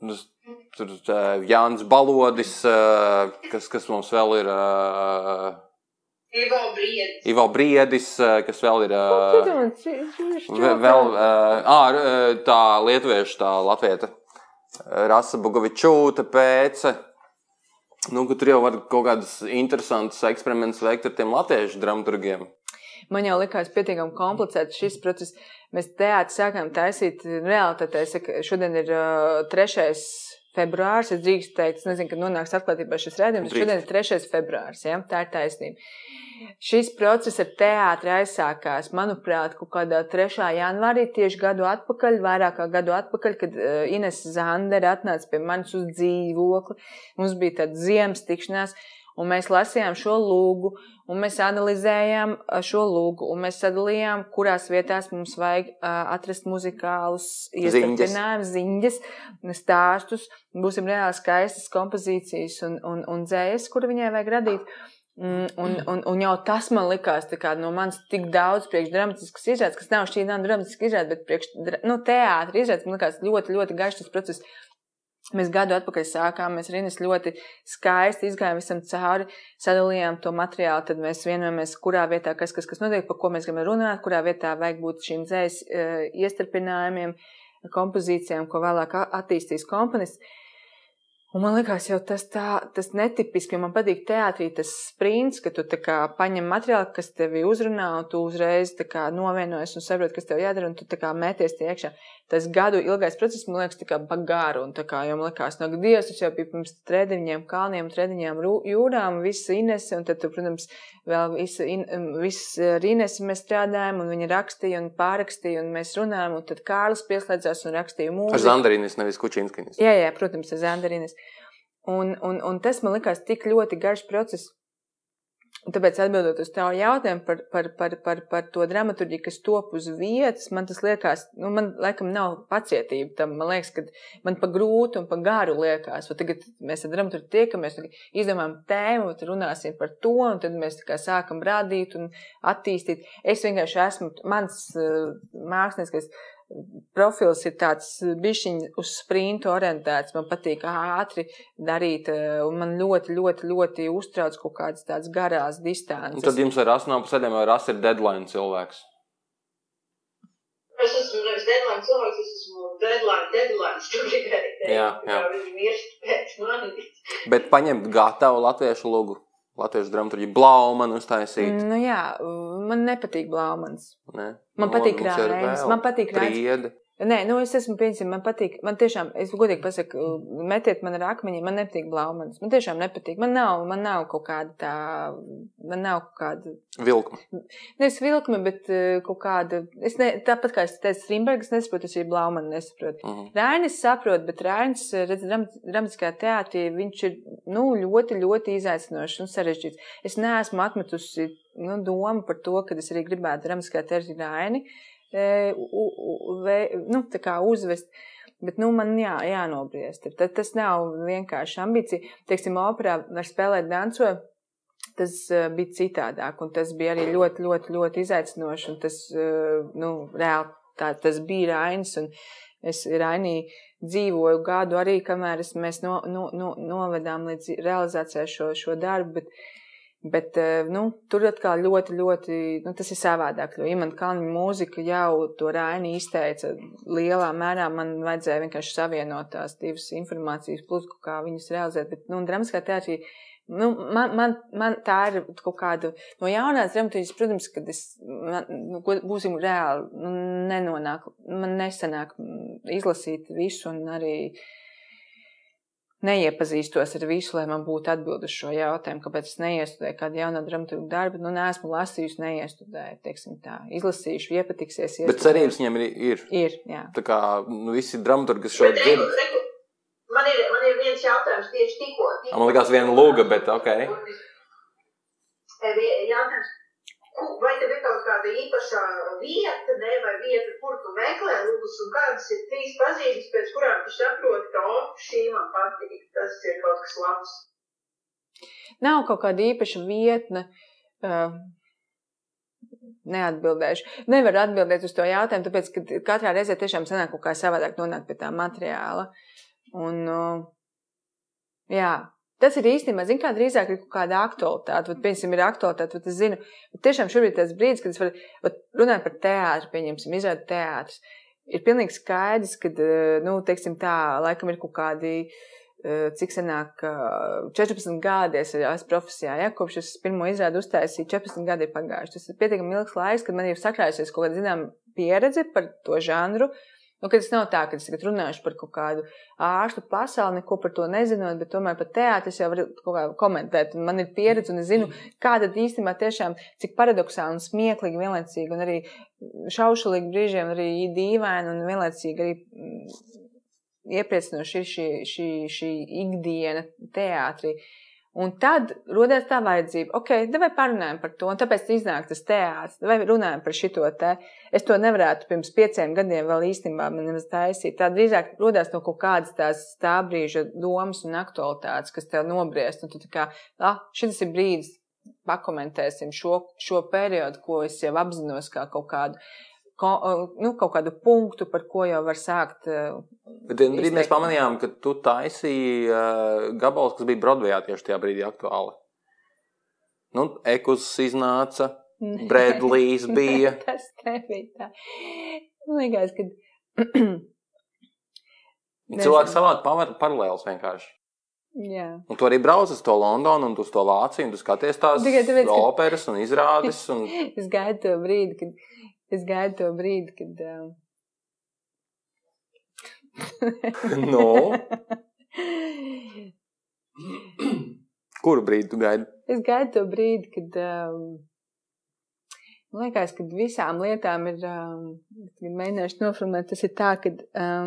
nu, tur uh, Jānis Balodis, uh, kas, kas mums vēl ir. Uh, Ivo Briedis. Ivo Briedis, kas vēl ir. Nu, vēl ā, tā lietuviešu, tā latvieta. Rasa Bugovičūta pēce. Nu, tur jau var kaut kādus interesantus eksperimentus veikt ar tiem latviešu dramaturgiem. Man jau likās pietiekami komplicēts šis process. Mēs teātrī sākām taisīt reāli. Tad, šodien ir uh, trešais februārs. Es drīkstu teikt, es nezinu, kad nonāks atklātībā šis redzējums. Šodien ir 3. februārs. Ja? Tā ir taisnība. Šis process ar teātri aizsākās, manuprāt, kaut kādā 3. janvārī, tieši gadu atpakaļ, vairāk kā gadu atpakaļ, kad uh, Ines Zandere atnāca pie manis uz dzīvokli. Mums bija tāda ziemas tikšanās, un mēs lasījām šo lūgu, un mēs analizējām šo lūgu, un mēs sadalījām, kurās vietās mums vajag atrast muzikālus iestrādājumus, ziņas, stāstus. Būsim reāli skaistas kompozīcijas un, un, un dzējas, kuru viņai vajag radīt. Un, un, un, un jau tas man likās kā, no manis tik daudz priekšdramatiskas izrādes, kas nav šī nav dramatiska izrāde, bet priekš, nu, teātris izrādes man likās ļoti, ļoti garš tas process. Mēs gadu atpakaļ sākām, mēs Rīgas ļoti skaisti izgājām visam cauri, sadalījām to materiālu, tad mēs vienojamies, kurā vietā kas, kas, kas notiek, par ko mēs gribam runāt, kurā vietā vajag būt šīm dzējas uh, iestarpinājumiem, kompozīcijām, ko vēlāk attīstīs komponists. Un man liekas, jau tas tā, tas netipiski, jo man patīk teātrī tas sprints, ka tu tā kā paņem materiālu, kas tevi uzrunā, un tu uzreiz tā kā novienojas un saproti, kas tev jādara, un tu tā kā mēties tie iekšā tas gadu ilgais process man liekas tikai bagāru. Un tā kā jau man liekas, no Dievs, tas jau bija pirms treniņiem, kalniem, treniņiem, jūrām, viss Inese, un tad, protams, vēl visu, in, visu ar Inesu mēs strādājam, un viņa rakstīja un pārakstīja, un mēs runājam, un tad Kārlis pieslēdzās un rakstīja mūziku. Ar Zandarīnis, nevis Kučinskinis. Jā, jā, protams, ar Zandarīnis. Un, un, un tas man likās tik ļoti garš process. Un tāpēc, atbildot uz tavu jautājumu par, par, par, par, par to dramaturgiju, kas top uz vietas, man tas liekas, nu, man laikam nav pacietība tam. Man liekas, ka man pa grūti un pa garu liekas. Un tagad mēs ar dramaturgu tiekamies, izdomājam tēmu, tad runāsim par to, un tad mēs sākam rādīt un attīstīt. Es vienkārši esmu, mans uh, mākslinieks, profils ir tāds bišķiņ uz sprintu orientēts. Man patīk ātri darīt, eh, un man ļoti, ļoti, ļoti uztrauc kaut kādas tādas garās distances. Un tad jums ar asu nav pa ceļiem, vai ras ir deadline cilvēks? Es esmu nevis deadline cilvēks, es esmu deadline, deadline stūrīgai. Jā, jā. Viņi mirst pēc manis. Bet paņemt gatavu latviešu lugu. Latviešu dramaturgi Blaumanu uztaisīt. Nu jā, man nepatīk Blaumans. Ne? Man Nu, patīk mums ir Rainis. vēl Man patīk Rainis. Nē, nu es esmu piemēram, man patīk, man tiešām, es godīgi pasaku, metiet man ar akmeņiem, man nepatīk Blaumans. Man tiešām nepatīk. Man nav, man nav kaut kāda tā, man nav kaut kāda, Vilkma. nevis vilkme, bet eh, kaut kāda, es ne, tāpat kā es teicu, Strindbergs nesaprotu, es arī Blaumanu nesaprotu. Mhm. Rainis saprot, bet Rainis, redz, dram- dramatiskā teātrī, viņš ir, nu, ļoti, ļoti izaicinošs un sarežģīts. Es neesmu atmetusi, nu, domu par to, ka es arī gribētu dramatiskā teātrī Raini, e, u, u, vē, nu, uzvest. Bet, nu, man jā, jānobriest. Tad tas nav vienkārši ambīcija. Teiksim, operā var spēlēt danco. Tas uh, bija citādāk, un tas bija arī ļoti, ļoti, ļoti izaicinoši. Tas, uh, nu, reāli tā, tas bija Rainis. Es Rainī dzīvoju gadu arī, kamēr es, mēs no, no, no, novedām līdz realizācijai šo, šo darbu. Bet, Bet eh, nu, tur atkal ļoti, ļoti nu, tas ir savādāk. Jo Imants Kalniņa mūzika jau to Raini izteica lielā mērā. Man vajadzēja vienkārši savienot tās divas informācijas, plus kā viņas realizēt. Bet, nu, dramatiskā teātrī, nu, man, man, man tā ir kaut kāda no jaunās dramaturgijas, protams, kad es, man, nu, būsim reāli, nu, nenonāk, man nesanāk izlasīt visu un arī neiepazīstos ar visu, lai man būtu atbildi uz šo jautājumu, kāpēc es neiestudēju kādu jaunu dramaturgu darbu. Nu, neesmu lasījusi, neiestudēju, teiksim tā. Izlasīšu, iepatiksies. Bet cerības viņam ir. ir. Ir, jā. Tā kā nu, visi dramaturgi, kas šo dzird, man, ir, man ir viens jautājums tieši tikko. tikko. man likās viena lūga, bet ok. E, vie- Jautājums. Ku- vai tev ir kaut kāda īpašā vieta, ne, vai vieta, kur tu meklē lūgus, un kādas ir trīs pazīmes, pēc kurām tu saproti, ka, o, šī man patīk, tas ir kaut kas labs. Nav kaut kāda īpaša vietne. Uh, neatbildēšu. Nevaru atbildēt uz to jautājumu, tāpēc, ka katrā reizē tiešām sanāk kaut kā savādāk nonākt pie tā materiāla. Un, uh, jā, tas ir īstenībā, zinu, kā drīzāk ir kaut kāda aktualitāte. Vat, piemēram, ir aktualitāte, tad es zinu, ka tiešām šobrīd ir tas brīdis, kad es varu runāt par teātru, pieņemsim, izrādīt teātrus. Ir pilnīgi skaidrs, ka, nu, teiksim tā, laikam ir kaut kādi cik senāk, 14 gadi es esmu profesijā, ja, kopš es pirmo izrādu uztaisīju, 14 gadi ir pagājuši. Tas ir pietiekami ilgs laiks, kad man ir sakrājusies kaut kāda, zinām, pieredze par to žanru. Nu, tas nav tā, ka es tagad runāšu par kaut kādu ārstu pasauli, neko par to nezinot, bet tomēr par teātri es jau varu kaut kā komentēt. Man ir pieredze, un es zinu, kāda īstenībā tiešām, cik paradoxāli un smieklīgi vienlaicīgi, un arī šaušalīgi brīžiem, arī dīvaini un vienlaicīgi arī iepriecinoši ir šī, šī, šī ikdiena teātrī. Un tad rodas tā vajadzība, ok, vai parunājam par to, un tāpēc iznāk tas teātris, vai runājam par šito te. Es to nevarētu pirms pieciem gadiem vēl īstenībā taisīt. Tā drīzāk rodas no kaut kādas tās tā brīža domas un aktualitātes, kas tev nobriest, un tu kā, ah, šis ir brīdis, pakomentēsim šo, šo periodu, ko es jau apzinos kā kaut kādu nu, kaut kādu punktu, par ko jau var sākt. Bet vienā brīdī mēs pamanījām, ka tu taisīji uh, gabalus, kas bija Broadwayā tieši tajā brīdī aktuāli. Nu, Ekus iznāca, Bredlijs bija. Tas nebija tā. Man liekas, ka. Cilvēki savādi paralēlus vienkārši. Jā. Un tu arī brauc uz to Londonu, un tu uz to Vāciju, un tu skaties tās tāpēc, operas un izrādes. Un... Es gaidu to brīdi, kad es gaidu to brīdi, kad. Um... Nu? Kuru brīdi tu gaidi? es gaidu to brīdi, kad. Um... Man liekas, ka visām lietām ir. Um... Kad mēģināšu noformulēt, tas ir tā, ka. Um...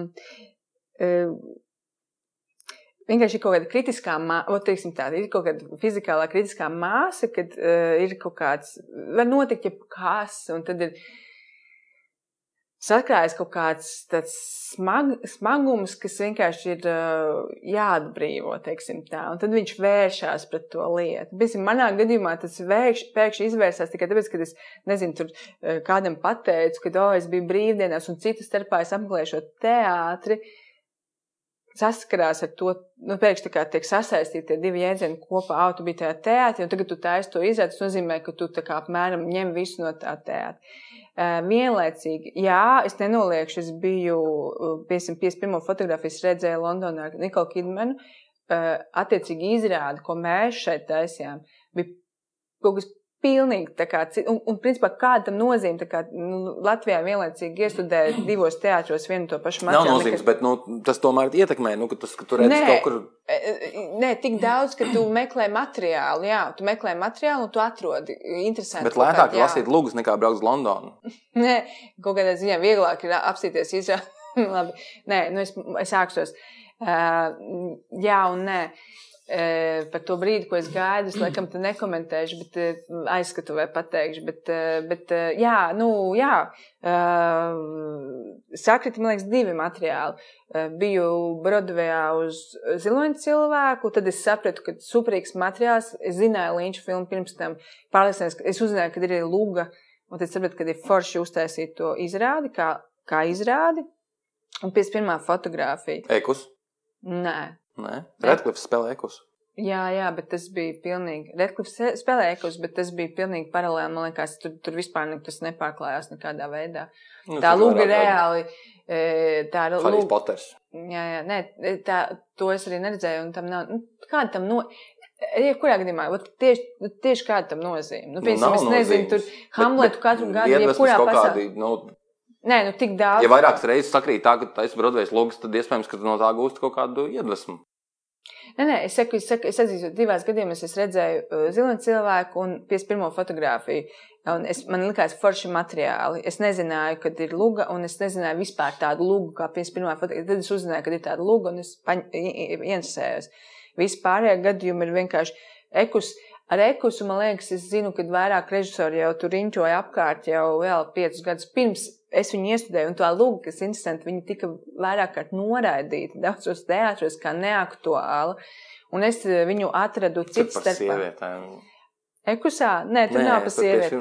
Um... Vienkārši ir kaut kāda kritiskā māsa, ir kaut kāda fizikālā kritiskā māsa, kad uh, ir kaut kāds, var notikt jebkas, un tad ir sakrājas kaut kāds smag, smagums, kas vienkārši ir uh, jāatbrīvo, tad viņš vēršās pret to lietu. Piemēram, manā gadījumā tas pēkšņi izvērsās tikai tāpēc, ka es, nezinu, tur uh, kādam pateicu, ka, oh, es biju brīvdienās, un citu starpā es apmeklēju šo teātri, saskarās ar to, nu, pēkšņi tā tiek sasaistīti tie divi jēdzieni kopā, tu biji tajā teātrī, un tagad tu taisi to izrādi, tas nozīmē, ka tu tā kā apmēram ņem visu no tā teātra. Vienlaicīgi, jā, es nenoliekšu, es biju, piemēram, 51. fotografijas redzēju Londonā ar Nikolu Kidmanu, attiecīgi izrādi, ko mēs šeit taisījām, bija kaut kas pilnīgi tā kā, un, un principā kāda tam nozīme, kā nu, Latvijā vienlaicīgi iestudēt divos teātros vienu to pašu Nav materiālu. nozīmes, bet nu, tas tomēr ietekmē, nu, ka, tas, ka tu redzi Nē. kaut kur. E, Nē, tik daudz, ka tu meklē materiālu. Jā, tu meklē materiālu un tu atrodi interesantu. Bet lētāk kādu, lasīt lūgas nekā braukt uz Londonu. Nē, kaut kādā ziņā vieglāk ir apstīties izrādīt. Labi, nē, nu es, es sāksos. Uh, jā un nē. Uh, par to brīdi, ko es gaidu, es laikam te nekomentēšu, bet uh, aizskatu vai pateikšu. Bet, uh, bet jā, nu, jā. Sakrita, man liekas, divi materiāli. Biju Brodvejā uz ziloņa cilvēku, tad es sapratu, ka superīgs materiāls. Es zināju Līņša filmu pirms tam, pārliecinājos, ka es uzzināju, ka ir arī luga. Un tad sapratu, ka ir forši uztaisīt to izrādi, kā, kā izrādi. Un 51. fotografija. Ekus. Nē. Nē, Redklifs spēlē ekus. Jā, jā, bet tas bija pilnīgi. Redklifs spēlēja ekus, bet tas bija pilnīgi paralēli. Man liekas, tur, tur vispār ne, tas nepārklājās nekādā veidā. Nu, Tā lūga vairāk reāli. e, Tā ir Harijs lūga. Poters. Jā, jā, nē, tā, to es arī neredzēju. Un tam nav. Nu, kāda tam no. Jebkurā gadījumā, tieši, tieši kāda tam nozīme. Nu, piemēram, nav es nezinu, tur nozīmes. Hamletu katru gadu, jebkurā kaut pasaulē. kādi, nu, Nē, nu tik daudz. ja vairākas reizes sakrīt tā, ka tas ir Broadway lūgas, tad iespējams, ka tu no tā gūsti kaut kādu iedvesmu. Nē, nē, es saku, es, saku, es atzīstu, divās gadījumos es redzēju uh, ziloņu cilvēku un 51. fotografiju. Un es, man likās forši materiāli. Es nezināju, kad ir luga, un es nezināju vispār tādu lugu, kā 51. fotografija. Tad es uzzināju, kad ir tāda luga, un es ieinteresējos. Vispārējie gadījumi ir vienkārši ekus. Ar ekusu, man liekas, es zinu, ka vairāk režisori jau tur riņķoja apkārt jau vēl piecus gadus pirms es viņu iestudēju. Un tā lūga, kas interesanti, viņa tika vairāk kārt noraidīta daudzos teātros kā neaktuāla. Un es viņu atradu citu starpā. Sievietēm. Ekusā? Nē, tur Nē, nav par sievieti.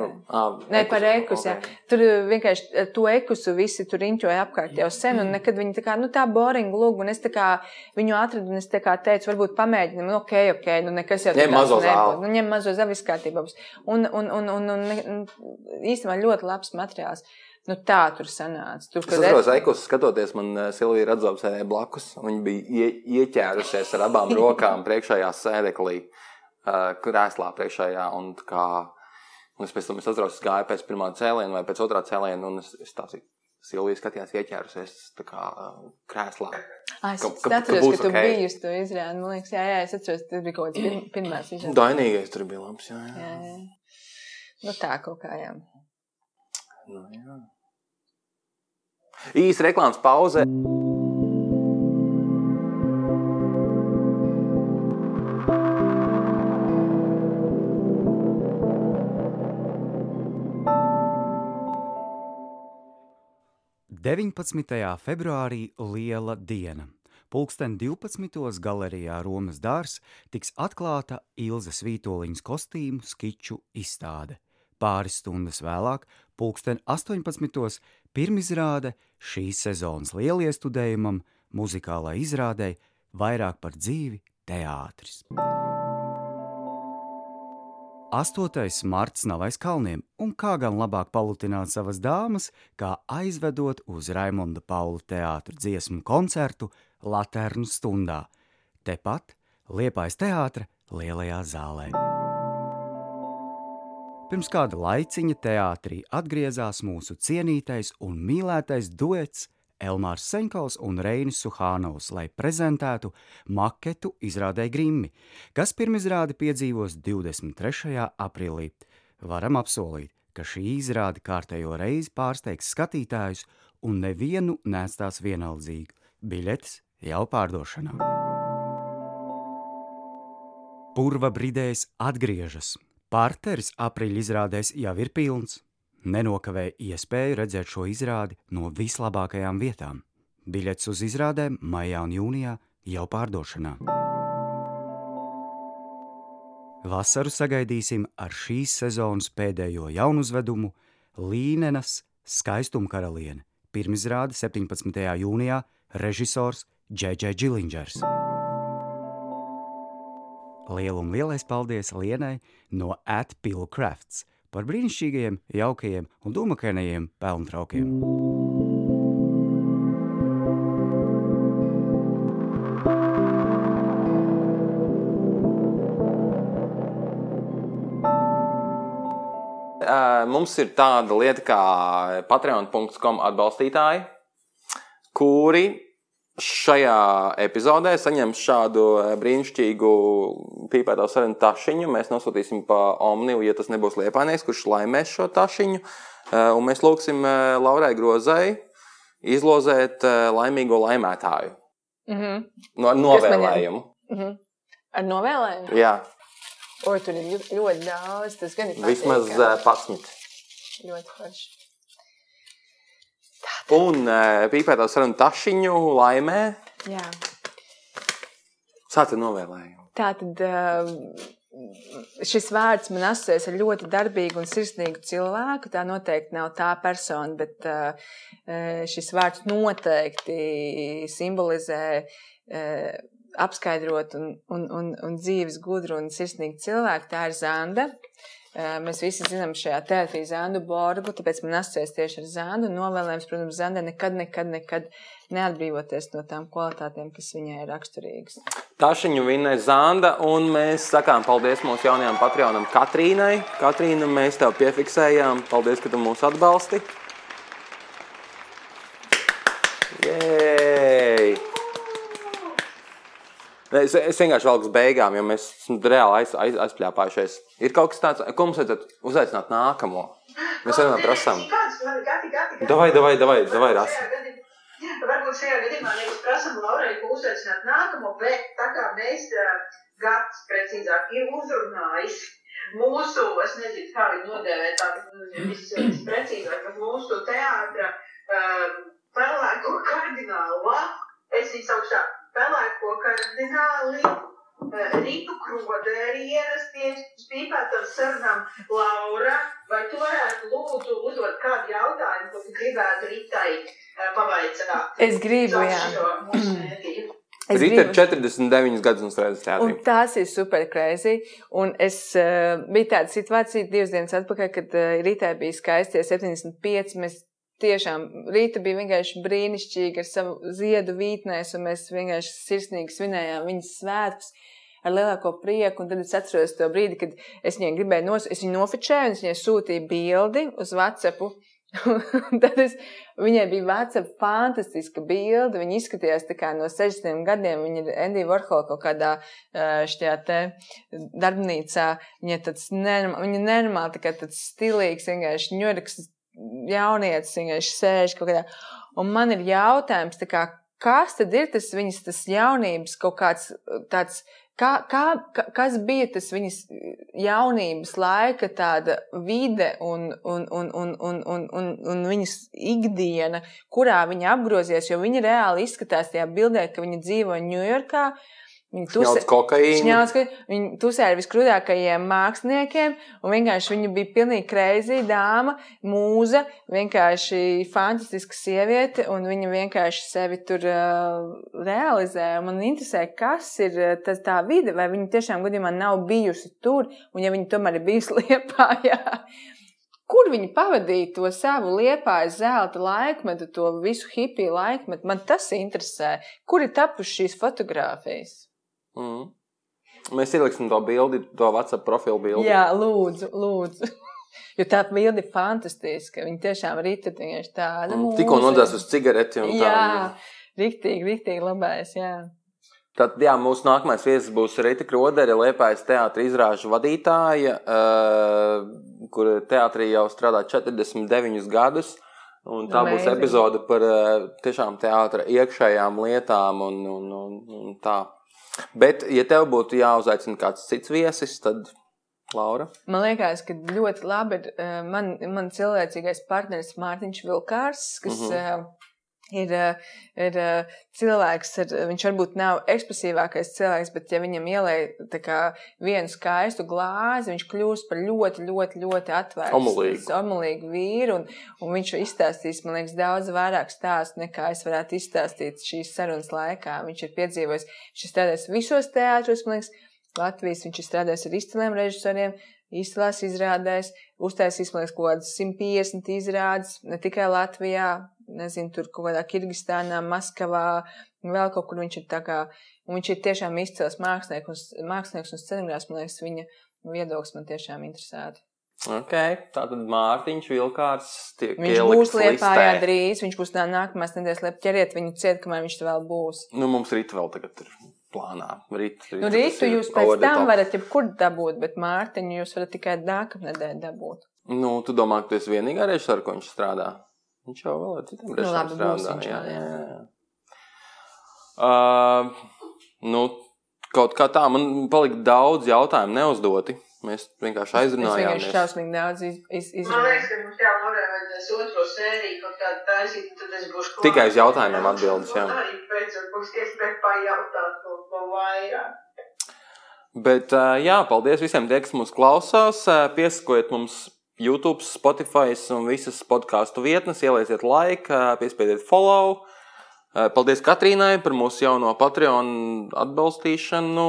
Nē, par ekusu. Okay. Tur uh, vienkārši uh, to ekusu visi tur riņķoja apkārt jau sen, un nekad viņi tā kā, nu tā boring lūg, un es tā kā viņu atradu, un es tā kā teicu, varbūt pamēģinam, nu ok, ok, nu nekas jau tāds nebūs. Nu ņem mazo zavis kārtībā. Un, un, un, un, un, un īstenībā ļoti labs materiāls. Nu, tā tur sanāca. Tur, es atceros, ka Eikos skatoties, man uh, Silvija Radzovs sēdēja blakus. Viņa bija ie, ieķērusies ar abām rokām priekšējā sēdeklī krēslā priekšējā. Un, kā, un es pēc tam es atceros, es gāju pēc pirmā cēliena vai pēc otrā cēliena, un es, es tā Silvija skatījās, ieķērusies kā, krēslā. Ah, es ka, ka, atceros, ka, ka tu okay. biji uz to izrādi. Man liekas, jā, jā, es atceros, tas bija kaut kāds pir, pirmās izrādes. Dainīgais tur bija labs, jā, jā. jā, jā. Nu tā kaut kā, jā. Nu, jā. Īsa reklāmas pauze. 19. februārī liela diena. Pulksten 12. galerijā Romas dārs tiks atklāta Ilzas Vītoliņas kostīmu skiču izstāde. Pāris stundas vēlāk, pulksten 18. Pirmizrāde šīs sezonas lieliestudējumam, muzikālai izrādei vairāk par dzīvi teātris. 8. marts nav aiz kalniem, un kā gan labāk palutināt savas dāmas, kā aizvedot uz Raimonda Paula teātra dziesmu koncertu Laternu stundā, tepat Liepājas teātra lielajā zālē. Pirms kāda laiciņa teātrī atgriezās mūsu cienītais un mīlētais duets Elmārs Senkovs un Reinis Suhānovs, lai prezentētu maketu izrādē Grimmi, kas pirmizrādi piedzīvos 23. aprīlī. Varam apsolīt, ka šī izrāde kārtējo reizi pārsteigs skatītājus un nevienu nēstās vienaldzīgi. Biļetes jau pārdošanā. Purva bridēs atgriežas. Parteris aprīļa izrādēs jau ir pilns nenokavēja iespēju redzēt šo izrādi no vislabākajām vietām. Biļets uz izrādēm maijā un jūnijā jau pārdošanā. Vasaru sagaidīsim ar šīs sezonas pēdējo jaunu uzvedumu Līnenas skaistuma karaliene. Pirmizrāde 17. jūnijā režisors Džeģe Džilingers. Lielu un lielais paldies Lienai no Atpilu Crafts – par brīnišķīgiem, jaukajiem un dūmakainajiem pelntraukiem. Mums ir tāda lieta kā patreon.com atbalstītāji, kuri šajā epizodē saņems šādu eh, brīnišķīgu pīpēto sarunu tašiņu. Mēs nosūtīsim pa Omniju, ja tas nebūs Liepānieks, kurš laimēs šo tašiņu. Eh, un mēs lūgsim eh, Laurai Grozai izlozēt laimīgo laimētāju. Mm -hmm. No, ar novēlējumu. Mm -hmm. Ar novēlējumu? Jā. O, tur ir ļoti daudz. Tas gan ir patīkami. Vismaz 11. Ļoti forši. Un uh, pīpētā saruna tašiņu laimē. Jā. Sāta novēlējumu. Tā tad uh, šis vārds man asociēs ar ļoti darbīgu un sirsnīgu cilvēku. Tā noteikti nav tā persona, bet uh, šis vārds noteikti simbolizē apskaidrot un, un, un, un dzīves gudru un sirsnīgu cilvēku. Tā ir Zanda. Mēs visi zinām šajā teātrī Zandu Borgu, tāpēc man asociēs tieši ar Zandu. Novēlējums, protams, Zandai nekad, nekad, nekad neatbrīvoties no tām kvalitātēm, kas viņai ir raksturīgas. Tašiņu vinnēja Zanda, un mēs sakām paldies mūsu jaunajām patronam Katrīnai. Katrīna, mēs tev piefiksējām. Paldies, ka tu mūs atbalsti. Es, es vienkārši velku uz beigām, jo mēs reāli aiz, aiz, aizpļāpājušies. Ir kaut kas tāds, ko mums vajadzētu uzaicināt nākamo. Mēs vienmēr prasām. Davai, davai, davai, davai, rasa. Varbūt šajā gadījumā nevis prasam Laurai, ko uzaicināt nākamo, bet tā kā mēs, Gats precīzāk, ir uzrunājis mūsu, es nezinu, kā viņi nodēvē tā viss precīzāk, bet mūsu teātra um, pelēko kardinālu es viņu saukšu tā, pelēko kardināli, uh, Ritu Krodēri ierasties, spīpēt ar sarunām Laura, vai tu varētu lūdzu uzdot kādu jautājumu, ko tu gribētu Ritai uh, pavaicāt? Es gribu, jā. Es Rīta ir gribu- 49 gadus un strādā teātrī. Un tās ir super crazy. Un es uh, biju tāda situācija divas dienas atpakaļ, kad uh, Rītai bija skaistie 75. Mēs tiešām Rīta bija vienkārši brīnišķīga ar savu ziedu vītnēs, un mēs vienkārši sirsnīgi svinējām viņas svētkus. Ar lielāko prieku, un tad es atceros to brīdi, kad es viņai gribēju nos, es viņu nofočēju, un es viņai sūtīju bildi uz WhatsApp. Tad es, viņai bija WhatsApp fantastiska bilde. Viņa izskatījās no 60 gadiem. Viņa ir Endija Vorhola kaut kādā šajā te darbnīcā. Viņa tāds nenormāli, viņa nenormāli tā kā tāds stilīgs, vienkārši ņurks jaunietis, vienkārši sēž kaut kādā. Un man ir jautājums, tā kā, kas tad ir tas viņas tas jaunības kaut kāds tāds. Kā, kā, ka- kas bija tas viņas jaunības laika, vide un, un, un, un, un, un, un, un viņas ikdiena, kurā viņa apgrozies? Jo viņa reāli izskatās tajā bildē, ka viņa dzīvo Ņujorkā. Viņa tusē-. Šņauc, Viņa tusē ar viskrūtākajiem māksliniekiem, un vienkārši viņa bija pilnīgi kreizīga dāma, mūza, vienkārši fantastiska sieviete, un viņa vienkārši sevi tur uh, realizē. Man interesē, kas ir tas, tā vide, vai viņa tiešām gadījumā nav bijusi tur, un ja viņa tomēr ir bijusi Liepājā. Kur viņi pavadīja to savu liepāju zelta laikmetu, to visu hipiju laikmetu? Man tas interesē. Kur ir tapušas šīs fotogrāfijas? Mm. Mēs ieliksim to bildi, to WhatsApp profilu bildi. Jā, lūdzu, lūdzu. Jo tā bilde ir fantastiska. Viņa tiešām ir vienkārši tāda. Mm, Tikko nodās uz cigareti un tā. Jā, rīktīgi, rīktīgi labais. Jā. Tad, jā, mūsu nākamais viesis būs Rīta Krodere, Liepājas teātris izrāžu vadītāja, uh, kur teātrī jau strādā 49 gadus. Un tā būs Amazing. epizode par uh, tiešām teātra iekšējām lietām un, un, un, un tā. Bet, ja tev būtu jāuzaicina kāds cits viesis, tad Laura. Man liekas, ka ļoti labi ir eh, man, man cilvēcīgais partneris Mārtiņš Vilkārs, kas uh -huh. Ir, eh, ir eh, cilvēks, ar, viņš varbūt nav ekspresīvākais cilvēks, bet ja viņam ielēja vienu skaistu glāzi, viņš kļūst par ļoti, ļoti, ļoti atvērtu, omulīgu vīru, un, un viņš izstāstīs, man liekas, daudz vairāk stāstu, nekā es varētu izstāstīt šīs sarunas laikā. Viņš ir piedzīvojis, viņš ir strādājis visos teātros, man liekas, Latvijas, viņš ir strādājis ar izciliem režisoriem, izcilās izrādēs, uztaisījis, man liekas, kaut kādas 150 izrādes, ne tikai Latvijā, nezinu, tur kaut kādā Kirgistānā, Maskavā, vēl kaut kur viņš ir tā kā, viņš ir tiešām izcils mākslinieks, un- mākslinieks un scenogrāfs, man liekas, viņa viedoklis man tiešām interesētu. Okay. Tātad Mārtiņš Vilkārs tiek Viņš būs Liepājā listē. drīz, viņš būs tā nākamās nedēļas liep, ķeriet viņu ciet, kamēr viņš vēl būs. Nu, mums rīt vēl tagad ir plānā. Rīt, rīt, Nu, rītu jūs pēc tam varat jebkur dabūt, bet Mārtiņu jūs varat tikai nākamnedēļ dabūt. Nu, tu domā, ka tu esi vienīgā režisora, ko viņš strādā? Viņš jau vēl ar citiem režisoriem labi, būs strādā. viņš Jā, jā. jā. Uh, nu, kaut kā tā, man palika daudz jautājumu neuzdoti. Mēs vienkārši Es vienkārši aizrunājāmies. šausmīgi daudz iz, iz, Man izrunāju. liekas, ka mums vajadzēs otro sēriju kaut kādu taisīt, tad es būšu klāt. Tikai uz jautājumiem atbildes, jā. Arī pēc tam būs iespēja pajautāt kaut ko vairāk. Bet, uh, jā, paldies visiem, tie, kas mūs klausās. Uh, Piesakojiet mums YouTube, Spotify un visas podkāstu vietnes, ielieciet laiku, piespiediet follow. Paldies Katrīnai par mūsu jauno Patreon atbalstīšanu.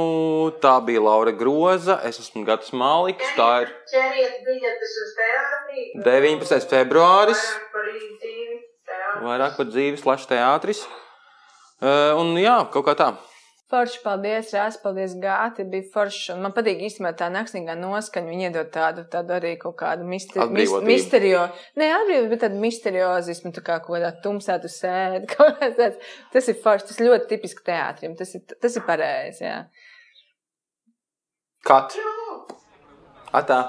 Tā bija Laura Groza, es esmu Gatis Māliks. Tā ir Ķeriet biļetes uz teātrī. 19. februāris. Vairāk par dzīvi. plašs teātris. Uh, un jā, kaut kā tā. Forši, paldies, Rās, paldies, Gāti, bija forši. Un man patīk īstenībā tā naksnīgā noskaņa, viņa iedod tādu, tādu arī kaut kādu misteri, mis, misterio, ne atbrīvotību, bet tādu misteriozismu, tā kā kaut kādā tumsā tu sēdi. Tas ir forši, tas ļoti tipiski teātrim, tas ir, tas ir pareizi, jā. Kat. Atā.